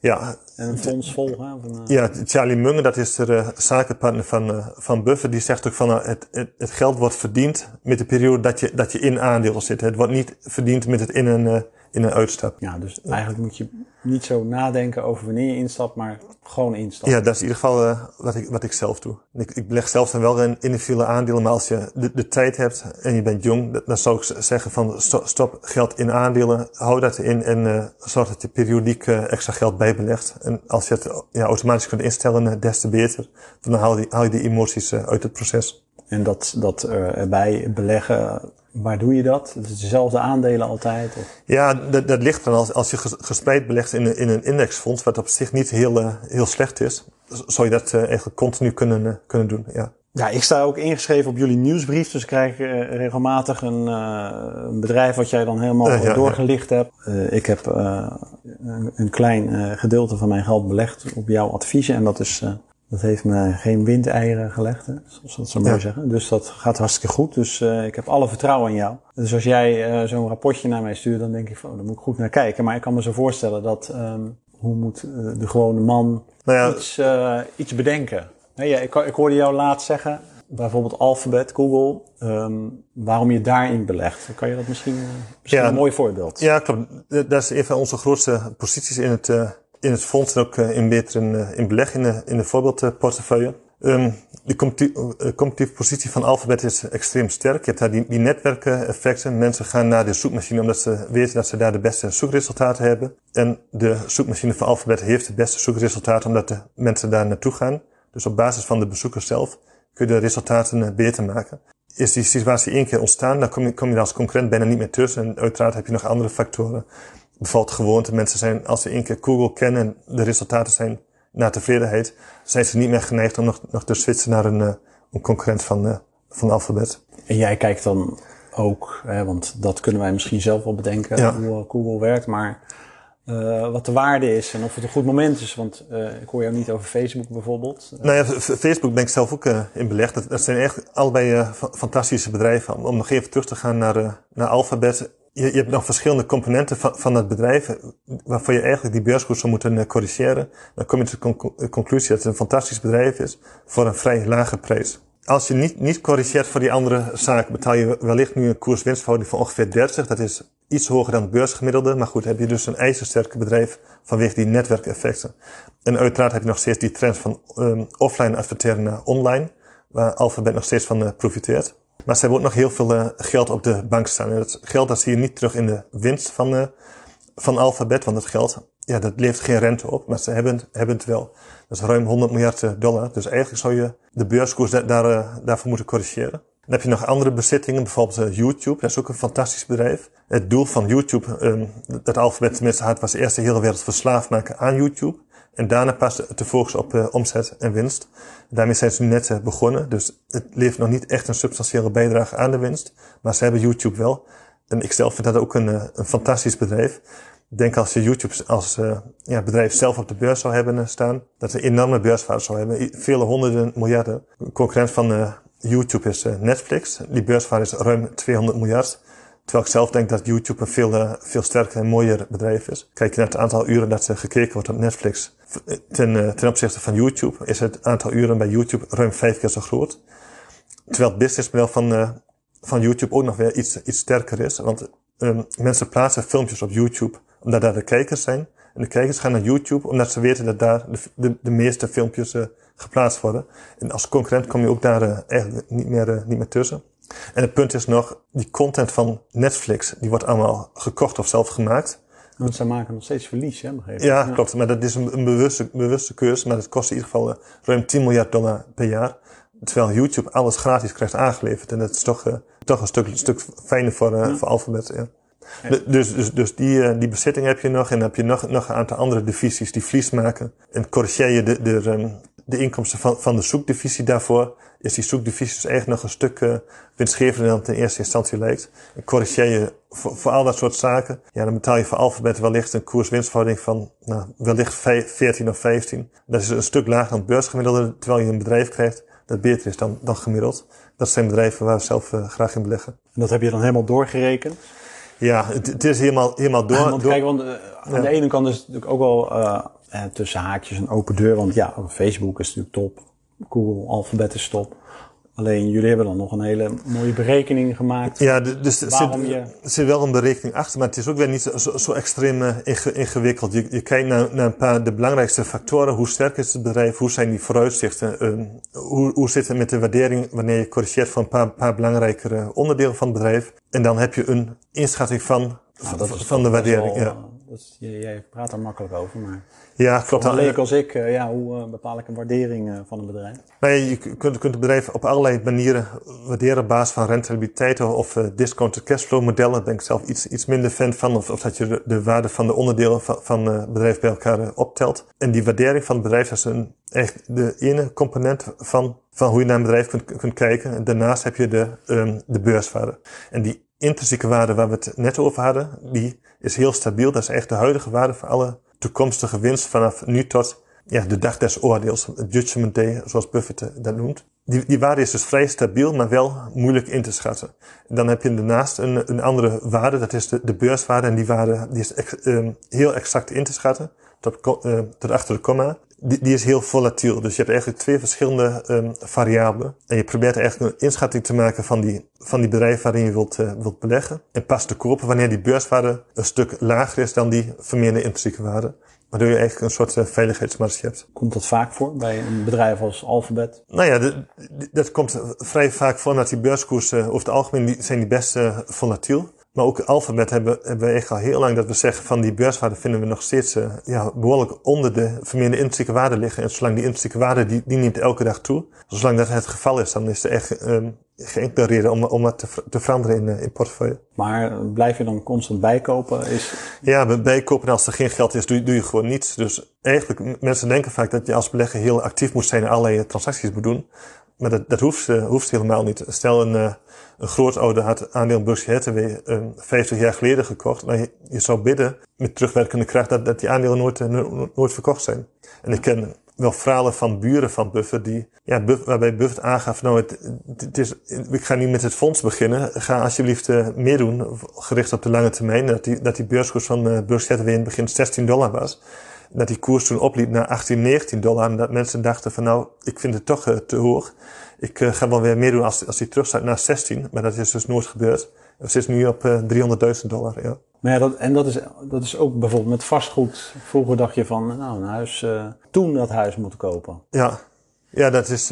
ja, en een fonds volgen. Een, eh, Ja, Charlie Munger, dat is de zakenpartner van, van Buffett, die zegt ook van nou, het, het, het geld wordt verdiend met de periode dat je, dat je in aandelen zit. Het wordt niet verdiend met het in een, in een uitstap. Ja, dus eigenlijk moet je niet zo nadenken over wanneer je instapt, maar gewoon instappen. Ja, dat is in ieder geval eh, wat, ik, wat ik zelf doe. Ik, ik beleg zelf dan wel in individuele aandelen, maar als je de, de tijd hebt en je bent jong, dan- zou ik zeggen van stop, geld in aandelen, hou dat in en eh, zorg dat je periodiek eh, extra geld bijbelegt. En als je het ja, automatisch kunt instellen, des te beter. Dan haal je, haal je die emoties uit het proces. En dat, dat eh, erbij beleggen, waar doe je dat? Het is dezelfde aandelen altijd? Of? Ja, dat, dat ligt dan als, als je ges- gespreid belegt in een, in een indexfonds, wat op zich niet heel, eh, heel slecht is, zou je dat eh, eigenlijk continu kunnen, kunnen doen. Ja. Ja, ik sta ook ingeschreven op jullie nieuwsbrief, dus ik krijg eh, regelmatig een, eh, een bedrijf wat jij dan helemaal ja, doorgelicht hebt. Eh, ik heb eh, een, een klein eh, gedeelte van mijn geld belegd op jouw adviezen en dat is... dat heeft me geen windeieren gelegd, hè, zoals dat zo mooi Ja. zeggen. Dus dat gaat hartstikke goed. Dus eh, ik heb alle vertrouwen in jou. Dus als jij eh, zo'n rapportje naar mij stuurt, dan denk ik van, oh, daar moet ik goed naar kijken. Maar ik kan me zo voorstellen dat, ehm, hoe moet eh, de gewone man Nou ja, iets, eh, iets bedenken. Nee, ja, ik, ik hoorde jou laatst zeggen, bijvoorbeeld Alphabet, Google, ehm, waarom je daarin belegt. Kan je dat misschien, misschien Ja. een mooi voorbeeld? ja, klopt. Dat is een van onze grootste posities in het, eh, in het fonds en ook eh, in beter in, eh, in beleg in de, in de voorbeeldportefeuille. Um, de competitieve positie van Alphabet is extreem sterk. Je hebt daar die, die netwerkeffecten. Mensen gaan naar de zoekmachine omdat ze weten dat ze daar de beste zoekresultaten hebben. En de zoekmachine van Alphabet heeft de beste zoekresultaten omdat de mensen daar naartoe gaan. Dus op basis van de bezoekers zelf kun je de resultaten beter maken. Is die situatie één keer ontstaan, dan kom je, kom je als concurrent bijna niet meer tussen. En uiteraard heb je nog andere factoren. Bijvoorbeeld gewoonte. Mensen zijn, als ze één keer Google kennen en de resultaten zijn naar tevredenheid, zijn ze niet meer geneigd om nog, nog te switchen naar een, uh, een concurrent van, uh, van Alphabet. En jij kijkt dan ook, hè, want dat kunnen wij misschien zelf wel bedenken, ja. hoe Google werkt, maar uh, wat de waarde is en of het een goed moment is. Want uh, ik hoor jou niet over Facebook bijvoorbeeld. Nou ja, Facebook ben ik zelf ook uh, in belegd. Dat, dat, zijn echt allebei fantastische bedrijven. Om nog even terug te gaan naar, naar Alphabet. Je, je, hebt nog verschillende componenten van, van het bedrijf, waarvoor je eigenlijk die beurskoers zou moeten corrigeren. Dan kom je tot de conclusie dat het een fantastisch bedrijf is voor een vrij lage prijs. Als je niet, niet corrigeert voor die andere zaken, betaal je wellicht nu een koers-winstverhouding van ongeveer 30. Dat is iets hoger dan het beursgemiddelde. Maar goed, heb je dus een ijzersterke bedrijf vanwege die netwerkeffecten. En uiteraard heb je nog steeds die trend van um, offline adverteren naar online, waar Alphabet nog steeds van profiteert. Maar ze hebben ook nog heel veel uh, geld op de bank staan. En dat geld dat zie je niet terug in de winst van, uh, van Alphabet, want dat geld ja, dat levert geen rente op, maar ze hebben, hebben het wel. Dat is ruim 100 miljard dollar. Dus eigenlijk zou je de beurskoers daar, daarvoor moeten corrigeren. Dan heb je nog andere bezittingen, bijvoorbeeld YouTube. Dat is ook een fantastisch bedrijf. Het doel van YouTube, um, dat alfabet tenminste had, was eerst de hele wereld verslaafd maken aan YouTube. En daarna pas te focussen op uh, omzet en winst. Daarmee zijn ze net uh, begonnen. Dus het levert nog niet echt een substantiële bijdrage aan de winst. Maar ze hebben YouTube wel. En ik zelf vind dat ook een, uh, een fantastisch bedrijf. Ik denk als je YouTube als ja, bedrijf zelf op de beurs zou hebben staan, dat ze een enorme beurswaarde zou hebben. Vele honderden miljarden. Een concurrent van YouTube is Netflix. Die beurswaarde is ruim 200 miljard. Terwijl ik zelf denk dat YouTube een veel, veel sterker en mooier bedrijf is. Kijk je naar het aantal uren dat er gekeken wordt op Netflix. Ten, uh, ten opzichte van YouTube is het aantal uren bij YouTube ruim vijf keer zo groot. Terwijl het businessmodel van, uh, van YouTube ook nog weer iets, iets sterker is. Want um, mensen plaatsen filmpjes op YouTube omdat daar de kijkers zijn. En de kijkers gaan naar YouTube omdat ze weten dat daar de, de, de meeste filmpjes geplaatst worden. En als concurrent kom je ook daar eigenlijk niet meer, niet meer tussen. En het punt is nog, die content van Netflix, die wordt allemaal gekocht of zelf gemaakt. Want zij maken nog steeds verlies, hè? Ja, ja, klopt. Maar dat is een, een bewuste, bewuste keuze. Maar het kost in ieder geval uh, ruim 10 miljard dollar per jaar. Terwijl YouTube alles gratis krijgt aangeleverd. En dat is toch, uh, toch een stuk, stuk fijner voor, uh, ja. voor Alphabet. Ja. ja. Dus, dus, dus die, die bezitting heb je nog. En dan heb je nog, nog een aantal andere divisies die vlies maken. En corrigeer je de, de, de, de inkomsten van, van de zoekdivisie daarvoor is die zoekdivisie dus eigenlijk nog een stuk uh, winstgevender dan het in eerste instantie lijkt. En corrigeer je voor, voor al dat soort zaken, ja, dan betaal je voor Alphabet wellicht een koers-winstverhouding van nou, wellicht 14 of 15. Dat is een stuk lager dan het beursgemiddelde, terwijl je een bedrijf krijgt dat beter is dan, dan gemiddeld. Dat zijn bedrijven waar we zelf uh, graag in beleggen. En dat heb je dan helemaal doorgerekend? Ja, het, het is helemaal, helemaal door. Want, door, kijk, want uh, aan ja. de ene kant is het natuurlijk ook wel tussen haakjes een open deur. Want ja, Facebook is natuurlijk top. Google Alphabet is top. Alleen jullie hebben dan nog een hele mooie berekening gemaakt. Ja, dus er zit, je... zit wel een berekening achter, maar het is ook weer niet zo, zo, extreem uh, ingewikkeld. Je, je kijkt naar, naar, een paar de belangrijkste factoren. Hoe sterk is het bedrijf? Hoe zijn die vooruitzichten? Uh, hoe, hoe zit het met de waardering wanneer je corrigeert van een paar, paar belangrijkere onderdelen van het bedrijf? En dan heb je een inschatting van, nou, van, van de waardering. Wel, ja. Eh, dat is, jij praat daar makkelijk over, maar... Ja, klopt. Voor leek als ik, uh, ja, hoe uh, bepaal ik een waardering uh, van een bedrijf? Nee, je kunt, kunt het bedrijf op allerlei manieren waarderen op basis van rentabiliteit of discounted cashflow modellen. Ben ik zelf iets, iets minder fan van. Of, of dat je de, de waarde van de onderdelen van, van het bedrijf bij elkaar optelt. En die waardering van het bedrijf is een, echt de ene component van, van hoe je naar een bedrijf kunt, kunt kijken. En daarnaast heb je de, um, de beurswaarde. En die intrinsieke waarde waar we het net over hadden, die is heel stabiel. Dat is echt de huidige waarde voor alle toekomstige winst vanaf nu tot ja, de dag des oordeels, judgment day, zoals Buffett dat noemt. Die, die waarde is dus vrij stabiel, maar wel moeilijk in te schatten. En dan heb je daarnaast een, een andere waarde, dat is de, de beurswaarde. En die waarde die is ex, um, heel exact in te schatten, tot, uh, tot achter de komma. Die, die is heel volatiel. Dus je hebt eigenlijk twee verschillende um, variabelen. En je probeert eigenlijk een inschatting te maken van die, van die bedrijf waarin je wilt, uh, wilt beleggen. En pas te kopen wanneer die beurswaarde een stuk lager is dan die vermeerde intrinsieke waarde. Waardoor je eigenlijk een soort uh, veiligheidsmarge hebt. Komt dat vaak voor bij een bedrijf als Alphabet? Nou ja, de, de, dat komt vrij vaak voor omdat die beurskoersen over het algemeen die, zijn die best uh, volatiel. Maar ook Alphabet hebben, hebben we echt al heel lang dat we zeggen van die beurswaarde vinden we nog steeds uh, ja, behoorlijk onder de vermeerde intrinsieke waarde liggen. En zolang die intrinsieke waarde die, die neemt elke dag toe. Zolang dat het geval is, dan is er echt um, geen enkele reden om, om dat te, te veranderen in, uh, in portefeuille. Maar blijf je dan constant bijkopen? Is... Ja, bijkopen als er geen geld is, doe, doe je gewoon niets. Dus eigenlijk, mensen denken vaak dat je als belegger heel actief moet zijn en allerlei transacties moet doen. Maar dat, dat hoeft, uh, hoeft helemaal niet. Stel een, uh, een grootouder had aandeel Hathaway uh, 50 jaar geleden gekocht. Nou, je, zou bidden met terugwerkende kracht dat, dat die aandelen nooit, nooit verkocht zijn. En ik ken wel verhalen van buren van Buffett die, ja, waarbij Buffett aangaf, nou, het, het, is, ik ga niet met het fonds beginnen. Ga alsjeblieft uh, meer doen, gericht op de lange termijn. Dat die, dat die beurskoers van uh, Berkshire Hathaway in het begin 16 dollar was dat die koers toen opliep naar 18, 19 dollar. En dat mensen dachten van nou, ik vind het toch uh, te hoog. Ik uh, ga wel weer meer doen als, als die terugstaat naar 16. Maar dat is dus nooit gebeurd. Het is nu op uh, 300.000 dollar, ja. Maar ja, dat, en dat is, dat is ook bijvoorbeeld met vastgoed. Vroeger dacht je van, nou, een huis, toen dat huis moeten kopen. Ja, ja dat is...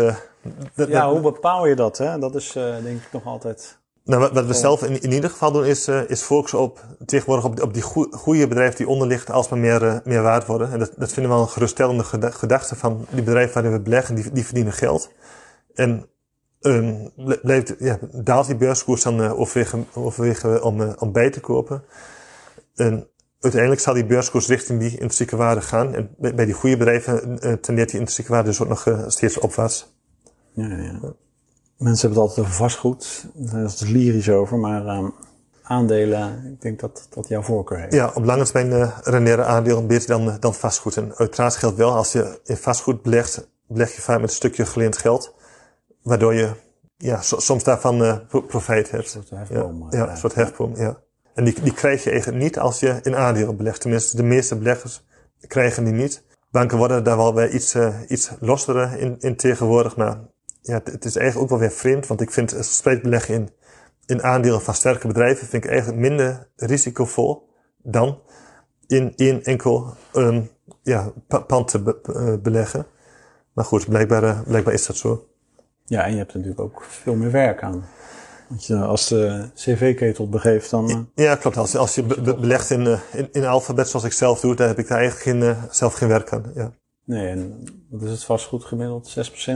Dat, ja, hoe bepaal je dat? Hè? Dat is denk ik nog altijd... Nou, wat, wat we zelf in, in, ieder geval doen, is, uh, is focussen op tegenwoordig op, op die goede bedrijven die onderlichten alsmaar meer, uh, meer waard worden. En dat, dat vinden we wel een geruststellende gedachte van die bedrijven waarin we beleggen, die, die verdienen geld. En um, ja, daalt die beurskoers dan uh, overwegen, overwegen om, uh, om bij te kopen. En uiteindelijk zal die beurskoers richting die intrinsieke waarde gaan. En bij, bij die goede bedrijven tendeert die intrinsieke waarde dus ook nog steeds opwaarts. Ja, ja. Mensen hebben het altijd over vastgoed. Daar is het lyrisch over, maar um, aandelen, ik denk dat dat jouw voorkeur heeft. Ja, op lange termijn uh, reneren aandelen beter dan, dan vastgoed. En uiteraard geldt wel, als je in vastgoed belegt, beleg je vaak met een stukje geleend geld. Waardoor je ja, so, soms daarvan uh, profijt hebt. Een soort hefboom. Ja, ja, een soort hefboom, ja. En die, die krijg je eigenlijk niet als je in aandelen belegt. Tenminste, de meeste beleggers krijgen die niet. Banken worden daar wel weer iets, uh, iets losser in, in tegenwoordig. Maar ja, het is eigenlijk ook wel weer vreemd, want ik vind spreek beleggen in, in aandelen van sterke bedrijven vind ik eigenlijk minder risicovol dan in één enkel um, ja, pand te be, uh, beleggen. Maar goed, blijkbaar, uh, blijkbaar is dat zo. Ja, en je hebt natuurlijk ook veel meer werk aan. Want je, als de cv-ketel begeeft, dan... Ja, klopt. Als, als je be, be, belegt in, in, in alfabet zoals ik zelf doe, dan heb ik daar eigenlijk geen, zelf geen werk aan. Ja. Nee, en wat is het vastgoed gemiddeld? 6%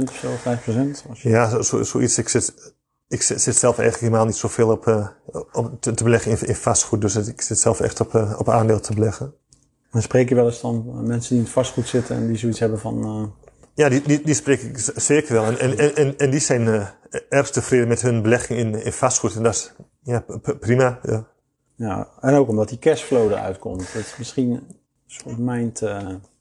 of zo, 5%? Als je... Ja, zo, zoiets. Ik zit, ik zit, zit zelf eigenlijk helemaal niet zoveel op, uh, op te, te, beleggen in, in vastgoed. Dus ik zit zelf echt op, uh, op aandeel te beleggen. En spreek je wel eens dan mensen die in het vastgoed zitten en die zoiets hebben van... Uh... Ja, die, die, die spreek ik zeker wel. En, en, en, en die zijn erg tevreden met hun belegging in, in vastgoed. En dat is ja, prima. Ja. ja, en ook omdat die cashflow eruit komt. Dat is misschien een soort mind...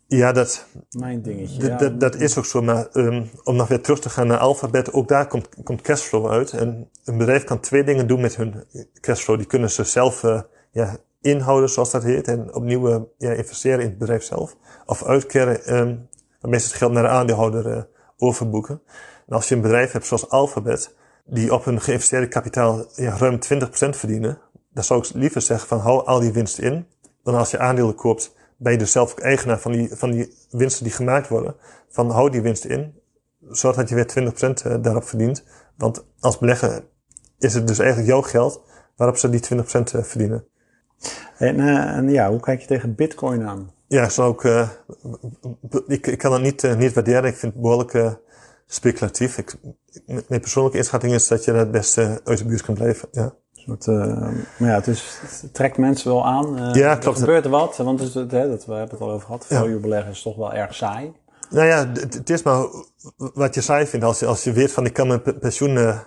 Ja, dat, Mijn dingetje. Dat, ja. dat, dat is ook zo. Maar um, om nog weer terug te gaan naar Alphabet, ook daar komt, komt cashflow uit. En een bedrijf kan twee dingen doen met hun cashflow. Die kunnen ze zelf uh, ja, inhouden, zoals dat heet. En opnieuw uh, ja, investeren in het bedrijf zelf. Of uitkeren, um, waarmee ze het geld naar de aandeelhouder uh, overboeken. En als je een bedrijf hebt zoals Alphabet, die op hun geïnvesteerde kapitaal ja, ruim 20% verdienen, dan zou ik liever zeggen van hou al die winst in, dan als je aandelen koopt ben je dus zelf ook eigenaar van die, van die winsten die gemaakt worden. Van hou die winst in, zodat je weer 20% daarop verdient. Want als belegger is het dus eigenlijk jouw geld waarop ze die 20% verdienen. En, uh, en ja, hoe kijk je tegen bitcoin aan? Ja, zo ook, uh, ik, ik kan dat niet, uh, niet waarderen. Ik vind het behoorlijk speculatief. Ik, mijn persoonlijke inschatting is dat je het beste uit de buurt kan blijven. Ja. Soort, uh, maar ja, het, is, het trekt mensen wel aan. Uh, ja, klopt. Er gebeurt er wat, want het, het, hè, dat, we hebben het al over gehad. Value ja. beleggen is toch wel erg saai. Nou ja, het, het is maar wat je saai vindt. Als je, als je weet van ik kan mijn pensioen uh,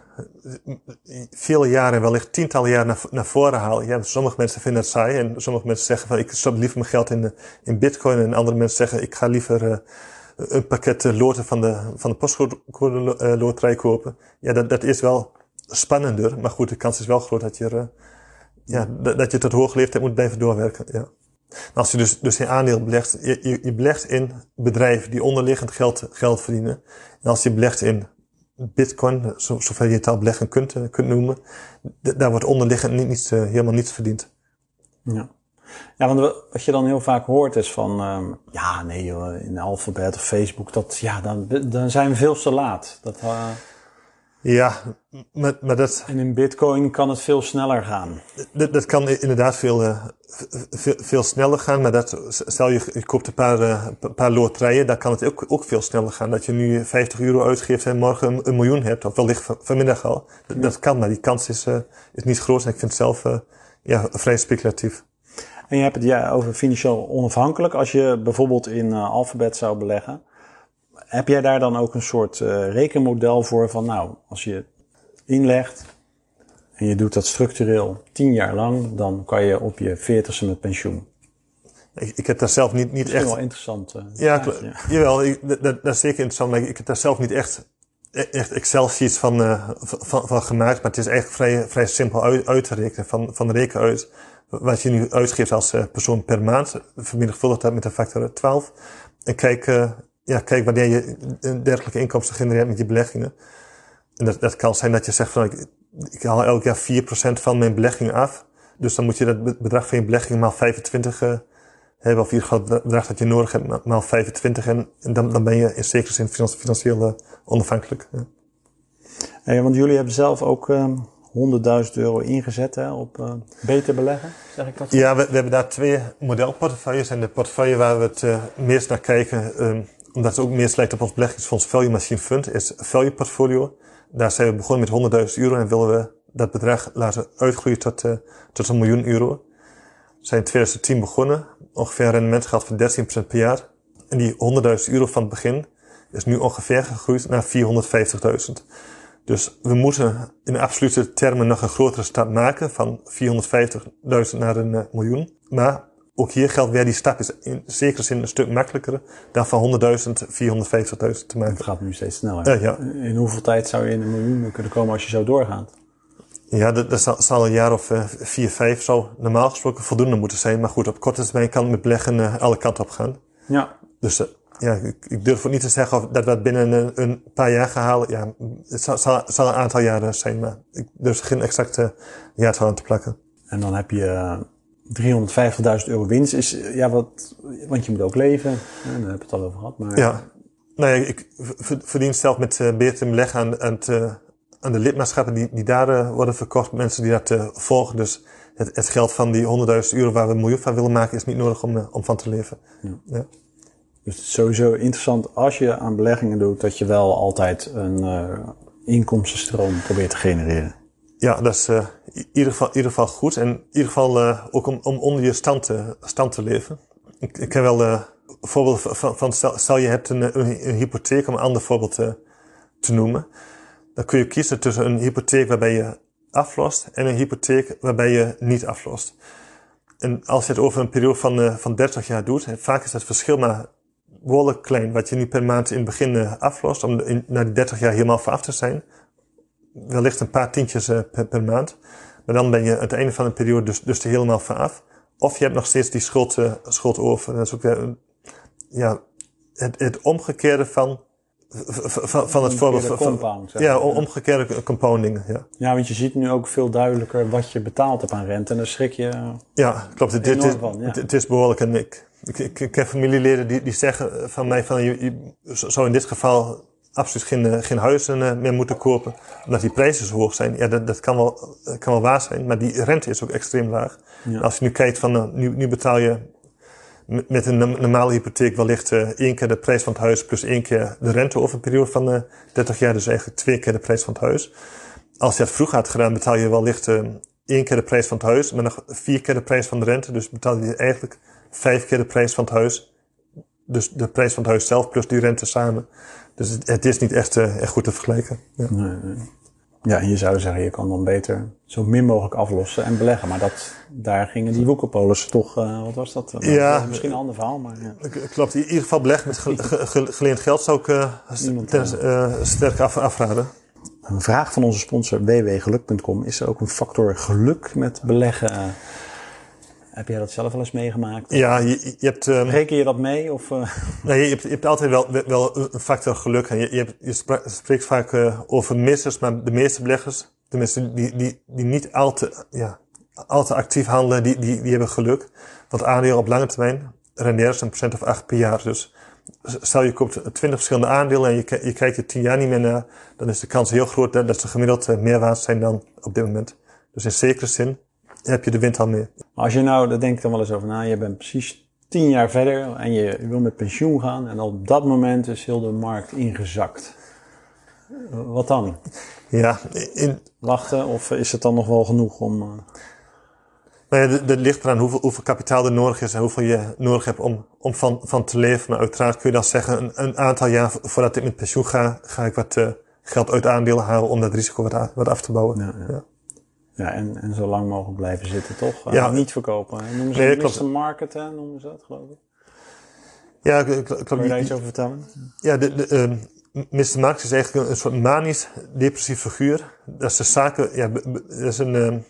vele jaren, wellicht tientallen jaren naar, naar voren halen. Ja, sommige mensen vinden het saai en sommige mensen zeggen van ik stop liever mijn geld in, in bitcoin. En andere mensen zeggen ik ga liever een pakket loten van de, van de postcode loterij kopen. Ja, dat, dat is wel spannender. Maar goed, de kans is wel groot dat je, uh, ja, dat je tot hoge leeftijd moet blijven doorwerken. Ja. als je dus, dus in aandeel belegt, je, je, je belegt in bedrijven die onderliggend geld, geld verdienen. En als je belegt in bitcoin, zo, zover je het al beleggen kunt, eh, kunt noemen, daar wordt onderliggend niet, uh, helemaal niets verdiend. Ja. Ja, want wat je dan heel vaak hoort is van, um, ja, nee, joh, in Alphabet of Facebook, dat, ja, dan, dan zijn we veel te laat. Dat, uh, ja, maar, maar dat... En in bitcoin kan het veel sneller gaan. Dat, dat kan inderdaad veel, uh, veel, veel, sneller gaan, maar dat, stel je, je koopt een paar, uh, paar loterijen, dan kan het ook, ook veel sneller gaan. Dat je nu 50 euro uitgeeft en morgen een, een miljoen hebt, of wellicht vanmiddag al. Dat, dat kan, maar die kans is, uh, is niet groot en ik vind het zelf ja, vrij speculatief. En je hebt het ja, over financieel onafhankelijk. Als je bijvoorbeeld in Alphabet zou beleggen, heb jij daar dan ook een soort uh, rekenmodel voor van, nou, als je inlegt en je doet dat structureel tien jaar lang, dan kan je op je veertigste met pensioen? Ik, ik heb daar zelf niet, niet echt... wel interessant. Uh, ja, ja, jawel, ik, dat, dat, is zeker interessant, maar ik, ik heb daar zelf niet echt, e-, echt Excel-sheets van, uh, van, van, gemaakt, maar het is eigenlijk vrij, vrij simpel uit, uit te rekenen van, van de reken uit. Wat je nu uitgeeft als persoon per maand, vermenigvuldig dat met een factor 12. En kijk, ja, kijk, wanneer je een dergelijke inkomsten genereert met je beleggingen. En dat, dat kan zijn dat je zegt van ik, ik haal elk jaar 4% van mijn beleggingen af. Dus dan moet je dat bedrag van je beleggingen maal 25 uh, hebben. Of in ieder geval het bedrag dat je nodig hebt maal 25. En, en dan, dan ben je in zekere zin financieel uh, onafhankelijk. Ja. Hey, want jullie hebben zelf ook uh, 100.000 euro ingezet hè, op uh, beter beleggen, zeg ik dat? Ja, we, we, hebben daar twee modelportefeuilles. En de portefeuille waar we het uh, meest naar kijken, um, omdat het ook meer lijkt op ons beleggingsfonds Value Machine Fund, is Value Portfolio. Daar zijn we begonnen met 100.000 euro en willen we dat bedrag laten uitgroeien tot, uh, tot een miljoen euro. We zijn in 2010 begonnen, ongeveer een rendement gehad van 13% per jaar. En die 100.000 euro van het begin is nu ongeveer gegroeid naar 450.000. Dus we moeten in absolute termen nog een grotere stap maken van 450.000 naar een uh, miljoen. Maar ook hier geldt weer, die stap is in zekere zin een stuk makkelijker dan van 100.000, 450.000 te maken. Het gaat nu steeds sneller. Uh, ja. In hoeveel tijd zou je in een miljoen kunnen komen als je zo doorgaat? Ja, dat, dat zal, een jaar of uh, vier, vijf zou normaal gesproken voldoende moeten zijn. Maar goed, op korte termijn kan het met beleggen uh, alle kanten op gaan. Ja. Dus uh, ja, ik, ik, durf ook niet te zeggen of dat we het binnen een, een paar jaar gaan halen. Ja, het zal, zal, zal, een aantal jaren zijn, maar ik durf geen exacte jaartal aan te plakken. En dan heb je 350.000 euro winst is, ja, wat, want je moet ook leven. Ja, daar hebben we het al over gehad. Maar... Ja, nou ja, ik verdien zelf met uh, aan, aan, het, uh, aan de lidmaatschappen die, die daar uh, worden verkocht. Mensen die dat uh, volgen. Dus het, het geld van die 100.000 euro waar we een miljoen van willen maken is niet nodig om, om van te leven. Ja. ja. Dus het is sowieso interessant als je aan beleggingen doet, dat je wel altijd een inkomstenstroom probeert te genereren. Ja, dat is uh, in ieder geval, in ieder geval goed. En in ieder geval uh, ook om, om onder je stand te, stand te leven. Ik, ik ken wel uh, voorbeeld van, van stel, stel, je hebt een, een, een, hypotheek, om een ander voorbeeld te, noemen. Dan kun je kiezen tussen een hypotheek waarbij je aflost en een hypotheek waarbij je niet aflost. En als je het over een periode van, van 30 jaar doet, vaak is het verschil maar behoorlijk klein. Wat je nu per maand in het begin aflost, om na die 30 jaar helemaal af te zijn wellicht een paar tientjes uh, per, per, maand. Maar dan ben je aan het einde van de periode dus, dus er helemaal van af. Of je hebt nog steeds die schuld, uh, schuld over. Dat is ook weer een, ja, het, het omgekeerde van, van, van het voorbeeld van. Compound, ja, omgekeerde compounding. Ja. ja, want je ziet nu ook veel duidelijker wat je betaalt hebt aan rente. En daar schrik je. Ja, klopt. Het, dit, van, ja. het, is behoorlijk. En ik, ik, ik, ik heb familieleden die, die zeggen van mij van je, je zou in dit geval absoluut geen, eh, geen huizen eh, meer moeten kopen. Omdat die prijzen zo hoog zijn. Ja, dat, dat kan, wel, kan wel waar zijn. Maar die rente is ook extreem laag. Ja. Als je nu kijkt van, nou, nu, nu betaal je met een normale hypotheek wellicht uh, één keer de prijs van het huis plus één keer de rente over een periode van uh, 30 jaar. Dus eigenlijk twee keer de prijs van het huis. Als je het vroeg had gedaan, betaal je wellicht uh, één keer de prijs van het huis, maar nog vier keer de prijs van de rente. Dus betaal je eigenlijk vijf keer de prijs van het huis. Dus de prijs van het huis zelf plus die rente samen. Dus het, het is niet echt, uh, echt goed te vergelijken. Ja. Nee, nee. ja, en je zou zeggen, je kan dan beter zo min mogelijk aflossen en beleggen. Maar dat, daar gingen die woekerpolissen toch, uh, wat was dat? ja, dat misschien een ander verhaal, maar ja. Klopt, in ieder geval beleggen met ge, ge, geleend geld zou ik uh, sterk af, afraden. Een vraag van onze sponsor www.geluk.com. Is er ook een factor geluk met beleggen? Heb jij dat zelf wel eens meegemaakt? Ja, je, je hebt... Um, Reken je dat mee? Of, uh... [laughs] nee, je hebt, je hebt altijd wel, wel een factor geluk. Je, je, hebt, je spreekt vaak uh, over missers, maar de meeste beleggers, de mensen die, die, die niet al te, ja, al te actief handelen, die, die, die hebben geluk. Want aandelen op lange termijn renderen een procent of acht per jaar. Dus stel je koopt 20 verschillende aandelen en je, je kijkt er 10 jaar niet meer naar, dan is de kans heel groot dat, dat ze gemiddeld uh, meer waard zijn dan op dit moment. Dus in zekere zin heb je de wind al meer. Maar als je nou, daar denk ik dan wel eens over na, je bent precies 10 jaar verder en je wil met pensioen gaan en op dat moment is heel de markt ingezakt. Wat dan? Ja, in... Wachten of is het dan nog wel genoeg om... Uh... Nou ja, dat ligt eraan hoeveel, hoeveel kapitaal er nodig is en hoeveel je nodig hebt om, om van, van te leven. Maar uiteraard kun je dan zeggen, een, een aantal jaar voordat ik met pensioen ga, ga ik wat uh, geld uit aandelen halen om dat risico wat, wat af te bouwen. Ja, ja. Ja. ja en, en zo lang mogelijk blijven zitten, toch? Ja. Uh, niet verkopen. Noemen ze nee, market, hè? noemen ze dat, geloof ik? Ja. Kun je daar iets over vertellen? Ja, de, de, Mr. Marx is eigenlijk een soort manisch depressief figuur. Dat is de zaken, ja, dat is een,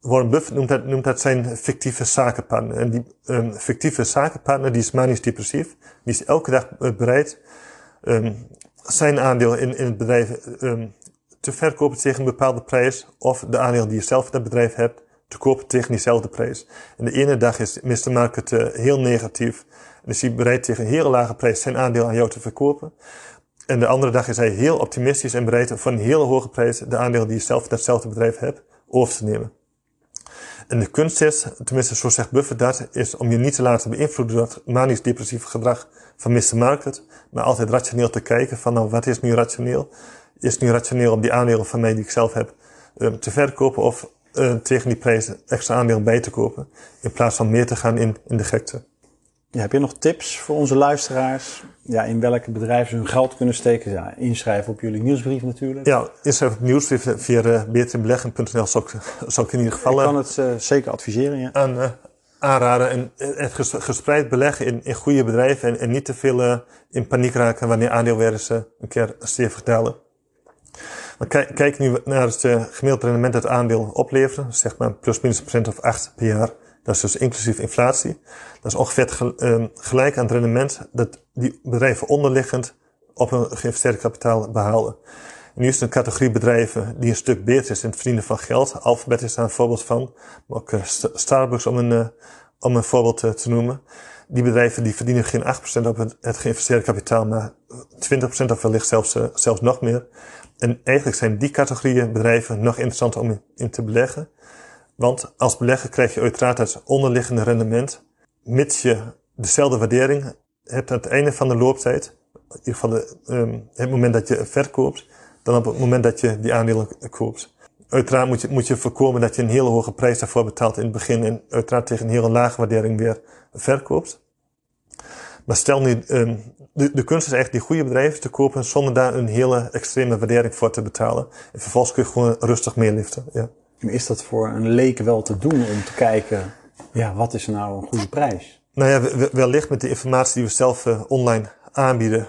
Warren Buffett noemt dat, noemt dat zijn fictieve zakenpartner. En die um, fictieve zakenpartner, die is manisch depressief. Die is elke dag bereid um, zijn aandeel in, in het bedrijf um, te verkopen tegen een bepaalde prijs. Of de aandeel die je zelf in het bedrijf hebt, te kopen tegen diezelfde prijs. En de ene dag is Mr. Market uh, heel negatief. En is hij bereid tegen een hele lage prijs zijn aandeel aan jou te verkopen. En de andere dag is hij heel optimistisch en bereid voor een hele hoge prijs de aandeel die je zelf in datzelfde bedrijf hebt over te nemen. En de kunst is, tenminste zo zegt Buffett dat, is om je niet te laten beïnvloeden door het manisch depressieve gedrag van Mr. Market, maar altijd rationeel te kijken van nou wat is nu rationeel? Is het nu rationeel om die aandelen van mij die ik zelf heb um, te verkopen of uh, tegen die prijs extra aandelen bij te kopen, in plaats van meer te gaan in, in de gekte. Ja, heb je nog tips voor onze luisteraars? Ja, in welke bedrijven ze hun geld kunnen steken? Ja, inschrijven op jullie nieuwsbrief natuurlijk. Ja, inschrijven op nieuwsbrief via uh, zou ik, zou ik in ieder geval... Ik kan het uh, zeker adviseren, ja. Aan, uh, aanraden. En het gespreid beleggen in, in goede bedrijven en, en niet te veel in paniek raken wanneer aandeelwaardes een keer stevig dalen. Kijk, nu naar het gemiddelde rendement dat aandeel opleveren. Zeg maar plus minus procent of acht per jaar. Dat is dus inclusief inflatie. Dat is ongeveer ehm, gelijk aan het rendement dat die bedrijven onderliggend op een geïnvesteerd kapitaal behalen. En nu is het een categorie bedrijven die een stuk beter is in het verdienen van geld. Alphabet is daar een voorbeeld van. Maar ook eh, Starbucks om een, uh, om een voorbeeld te noemen. Die bedrijven die verdienen geen 8% op het, geïnvesteerde kapitaal, maar 20% of wellicht zelfs, zelfs nog meer. En eigenlijk zijn die categorieën bedrijven nog interessanter om in, te beleggen. Want als belegger krijg je uiteraard het onderliggende rendement, mits je dezelfde waardering hebt aan het einde van de looptijd, in ieder geval de, um, het moment dat je verkoopt, dan op het moment dat je die aandelen koopt. Uiteraard moet je, moet je voorkomen dat je een hele hoge prijs daarvoor betaalt in het begin en uiteraard tegen een hele lage waardering weer verkoopt. Maar stel nu, um, de, de kunst is echt die goede bedrijven te kopen zonder daar een hele extreme waardering voor te betalen. En vervolgens kun je gewoon rustig meeliften. Ja. Is dat voor een leek wel te doen om te kijken, ja, wat is nou een goede prijs? Nou ja, wellicht met de informatie die we zelf uh, online aanbieden,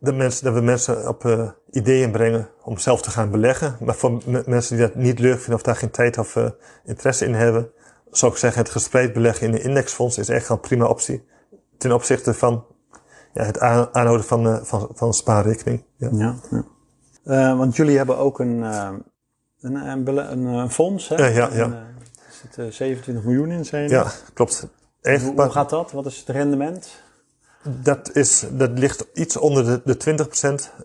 de mensen, dat we mensen op uh, ideeën brengen om zelf te gaan beleggen. Maar voor mensen die dat niet leuk vinden of daar geen tijd of uh, interesse in hebben, zou ik zeggen, het gespreid beleggen in een indexfonds is echt een prima optie. Ten opzichte van ja, het aanhouden van, van, van een spaarrekening. Ja, ja, ja. want jullie hebben ook een een, een, een, een fonds, hè? Ja, ja, ja. En, er zit 27 miljoen in, zijn. Ja, klopt. Echt, hoe, hoe, gaat dat? Wat is het rendement? Dat, is, dat ligt iets onder de, de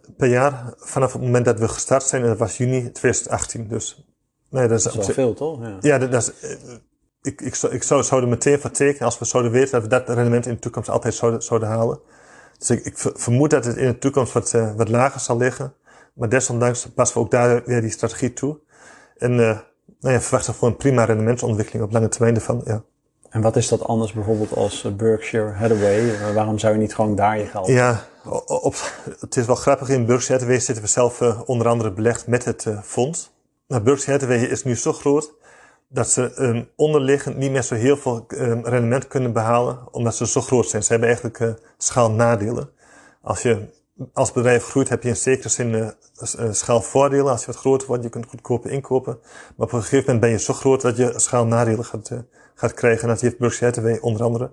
20% per jaar vanaf het moment dat we gestart zijn. En dat was juni 2018. Dus, nee, dat is, dat is wel veel, toch? Ja, ja dat, dat is, ik, ik, zou, ik zou, zou er meteen van tekenen als we zouden weten dat we dat rendement in de toekomst altijd zouden, zouden halen. Dus ik, ik vermoed dat het in de toekomst wat, uh, wat lager zal liggen. Maar desondanks passen we ook daar weer die strategie toe. En uh, nou ja, verwachten gewoon een prima rendementsontwikkeling op lange termijn ervan. Ja. En wat is dat anders bijvoorbeeld als eh, Berkshire Hathaway? Eh, waarom zou je niet gewoon daar je geld... Ja, op, het is wel grappig. In Berkshire Hathaway zitten we zelf uh, onder andere belegd met het uh, fonds. Maar Berkshire Hathaway is nu zo groot dat ze um, onderliggend niet meer zo heel veel um, rendement kunnen behalen, omdat ze zo groot zijn. Ze hebben eigenlijk uh, schaalnadelen. Als je als bedrijf groeit heb je in zekere zin uh, schaalvoordelen. Als je wat groter wordt, je kunt goedkoper inkopen. Maar op een gegeven moment ben je zo groot dat je schaalnadelen gaat, uh, gaat krijgen. En dat heeft Berkshire onder andere.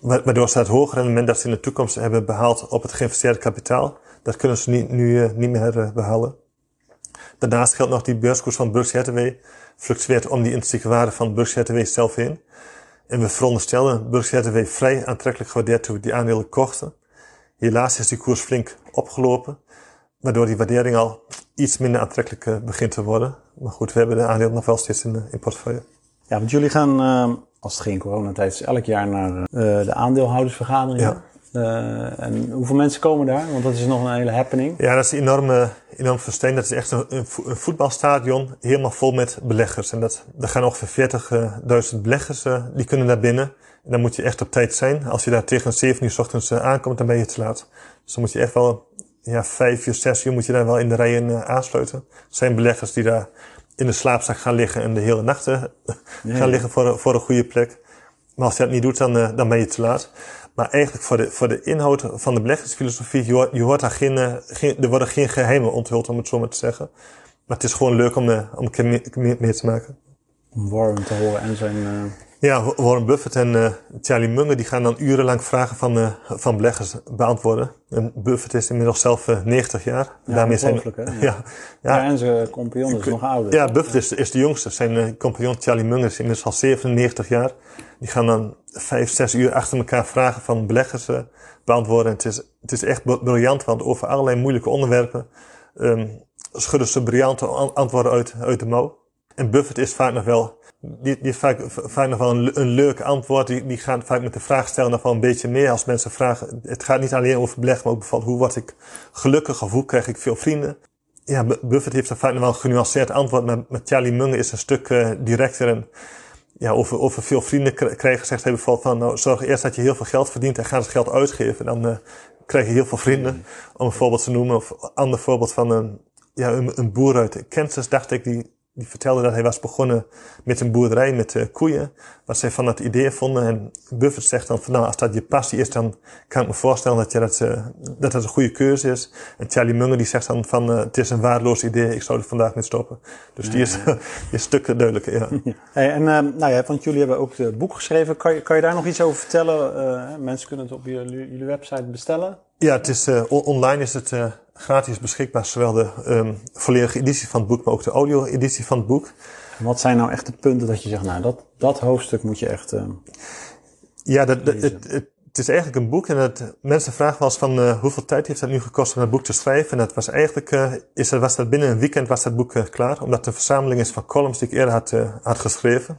Waardoor ze het hoge rendement dat ze in de toekomst hebben behaald op het geïnvesteerde kapitaal, dat kunnen ze nu, nu niet meer behalen. Daarnaast geldt nog die beurskoers van Hathaway fluctueert om die intrinsieke waarde van Hathaway zelf heen. En we veronderstellen Hathaway vrij aantrekkelijk gewaardeerd toen we die aandelen kochten. Helaas is die koers flink opgelopen, waardoor die waardering al iets minder aantrekkelijk uh, begint te worden. Maar goed, we hebben de aandelen nog wel steeds in, in portefeuille. Ja, want jullie gaan, uh, als het geen coronatijd is, elk jaar naar de aandeelhoudersvergadering. Ja. Uh, en hoeveel mensen komen daar? Want dat is nog een hele happening. Ja, dat is enorm, enorm versteen. Dat is echt een, een, voetbalstadion, helemaal vol met beleggers. En dat, er gaan ongeveer 40.000 beleggers, die kunnen daar binnen. En dan moet je echt op tijd zijn. Als je daar tegen 7 uur s ochtends aankomt, dan ben je te laat. Dus dan moet je echt wel, ja, 5 uur, 6 uur moet je daar wel in de rijen aansluiten. Er zijn beleggers die daar in de slaapzak gaan liggen en de hele nacht gaan liggen voor, voor een goede plek. Maar als je dat niet doet, dan, dan ben je te laat. Maar eigenlijk voor de, voor de inhoud van de beleggingsfilosofie, je hoort, je hoort daar geen, geen, er worden geen geheimen onthuld, om het zo maar te zeggen. Maar het is gewoon leuk om, om een keer mee, mee te maken. Warren te horen en zijn... Uh... Ja, Warren Buffett en uh, Charlie Munger die gaan dan urenlang vragen van, uh, van beleggers beantwoorden. En Buffett is inmiddels zelf 90 jaar. Ja, Daarmee zijn, hè? [laughs] Ja. Ja, ja. en zijn compagnon is nog ouder. Ja, Buffett is, is de jongste. Zijn compagnon Charlie Munger is inmiddels al 97 jaar. Die gaan dan vijf, zes uur achter elkaar vragen van beleggers uh, beantwoorden. Het is, het is echt briljant, want over allerlei moeilijke onderwerpen um, schudden ze briljante antwoorden uit, uit de mouw. En Buffett is vaak nog wel, die, die vaak, vaak nog wel een, leuk antwoord. Die, die gaat vaak met de vraag stellen nog wel een beetje meer als mensen vragen. Het gaat niet alleen over beleggen, maar ook bijvoorbeeld hoe word ik gelukkig of hoe krijg ik veel vrienden. Ja, Buffett heeft er vaak nog wel een genuanceerd antwoord, maar met Charlie Munger is een stuk uh, directer en ja, over, over veel vrienden krijgen zegt hij bijvoorbeeld van, nou, zorg eerst dat je heel veel geld verdient en ga het geld uitgeven. Dan uh, krijg je heel veel vrienden, om een voorbeeld te noemen. Of een ander voorbeeld van een, ja, een, een boer uit Kansas, dacht ik, die die vertelde dat hij was begonnen met een boerderij met uh, koeien. Wat zij van dat idee vonden. En Buffett zegt dan van nou, als dat je passie is, dan kan ik me voorstellen dat je dat, uh, dat, dat een goede keuze is. En Charlie Munger die zegt dan van uh, het is een waardeloos idee, ik zou er vandaag mee stoppen. Dus die, is, [laughs] die is stukken duidelijker, [laughs] ja. Hey, en nou ja, want jullie hebben ook het boek geschreven. Kan je, kan je daar nog iets over vertellen? mensen kunnen het op jullie, jullie website bestellen. Ja, het is, online is het gratis beschikbaar, zowel de um, volledige editie van het boek, maar ook de audio-editie van het boek. Wat zijn nou echt de punten dat je zegt, nou, dat, dat hoofdstuk moet je echt. Uh, ja, dat, het, het, het, is eigenlijk een boek en het, mensen vragen wel eens van uh, hoeveel tijd heeft het nu gekost om dat boek te schrijven. En dat was eigenlijk, uh, is dat, was dat binnen een weekend was dat boek klaar, omdat een verzameling is van columns die ik eerder had, had geschreven.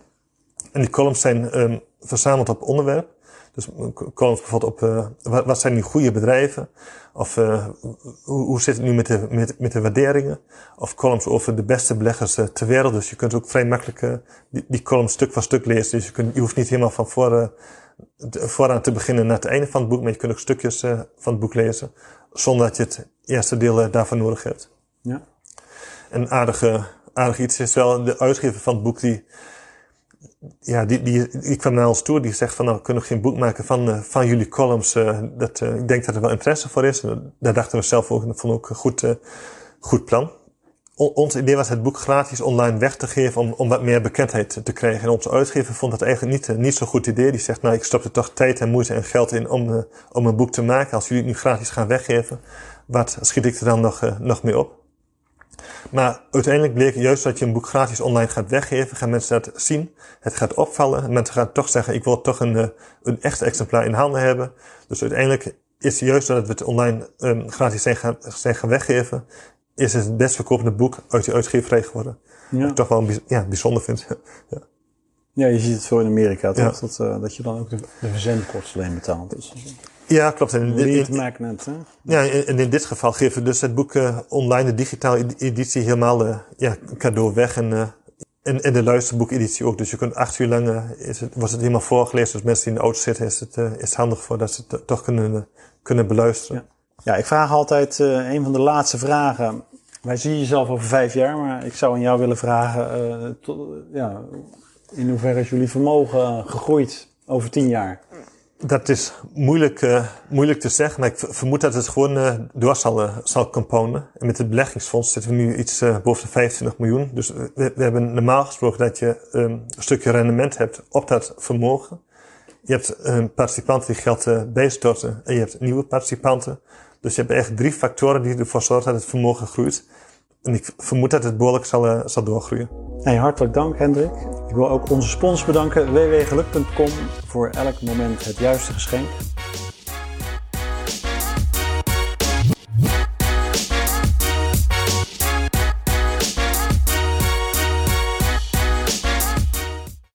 En die columns zijn um, verzameld op onderwerp. Dus columns bijvoorbeeld op uh, wat, wat, zijn nu goede bedrijven? Of uh, hoe, hoe zit het nu met de, met, met de waarderingen? Of columns over de beste beleggers uh, ter wereld. Dus je kunt ook vrij makkelijk die, die columns stuk voor stuk lezen. Dus je, kunt, je hoeft niet helemaal van voor, vooraan te beginnen naar het einde van het boek. Maar je kunt ook stukjes van het boek lezen. Zonder dat je het eerste deel daarvan nodig hebt. Ja. Een aardige, aardig iets is wel de uitgever van het boek die ja, die, die, die kwam naar ons toe. Die zegt van, nou, we kunnen geen boek maken van, uh, van jullie columns. Uh, dat, uh, ik denk dat er wel interesse voor is. daar dachten we zelf ook, dat vond ook een goed, goed plan. Ons idee was het boek gratis online weg te geven om, om wat meer bekendheid te krijgen. En onze uitgever vond dat eigenlijk niet, niet zo'n goed idee. Die zegt, nou, ik stop er toch tijd en moeite en geld in om, om een boek te maken. Als jullie het nu gratis gaan weggeven, wat schiet ik er dan nog, nog mee op? Maar uiteindelijk bleek juist dat je een boek gratis online gaat weggeven, gaan mensen dat zien. Het gaat opvallen. Mensen gaan toch zeggen, ik wil toch een, eh, een echt exemplaar in handen hebben. Dus uiteindelijk is het juist dat we het online um, gratis zijn gaan, zijn gaan weggeven, is het het best verkopende boek uit die uitgeverij geworden. Ja. Wat ik toch wel ja, bijzonder vind. [laughs] ja. ja, je ziet het veel in Amerika toch? Dat, uh, dat je dan ook de, de verzendkosten alleen betaalt. Dus. Ja, klopt. En in, magnet, hè? Ja, en in dit geval geven we dus het boek uh, online, de digitale editie, helemaal uh, ja, cadeau weg. En, uh, en, en de luisterboekeditie ook. Dus je kunt acht uur lang, is het, was het helemaal voorgelezen. Dus mensen die in de auto zitten, is het, is handig voor dat ze het toch kunnen, kunnen beluisteren. Ja. ja, ik vraag altijd een van de laatste vragen. Wij zien jezelf over vijf jaar, maar ik zou aan jou willen vragen, tot, ja, in hoeverre is jullie vermogen gegroeid over tien jaar? Dat is moeilijk, uh, moeilijk te zeggen, maar ik vermoed dat het gewoon uh, door zal, uh, zal. En met het beleggingsfonds zitten we nu iets boven de 25 miljoen. Dus we, we, hebben normaal gesproken dat je um, een stukje rendement hebt op dat vermogen. Je hebt um, participanten die geld bijstorten en je hebt nieuwe participanten. Dus je hebt echt drie factoren die ervoor zorgen dat het vermogen groeit. En ik vermoed dat het behoorlijk zal, zal doorgroeien. Hey, hartelijk dank Hendrik. Ik wil ook onze sponsor bedanken, www.geluk.com, voor elk moment het juiste geschenk.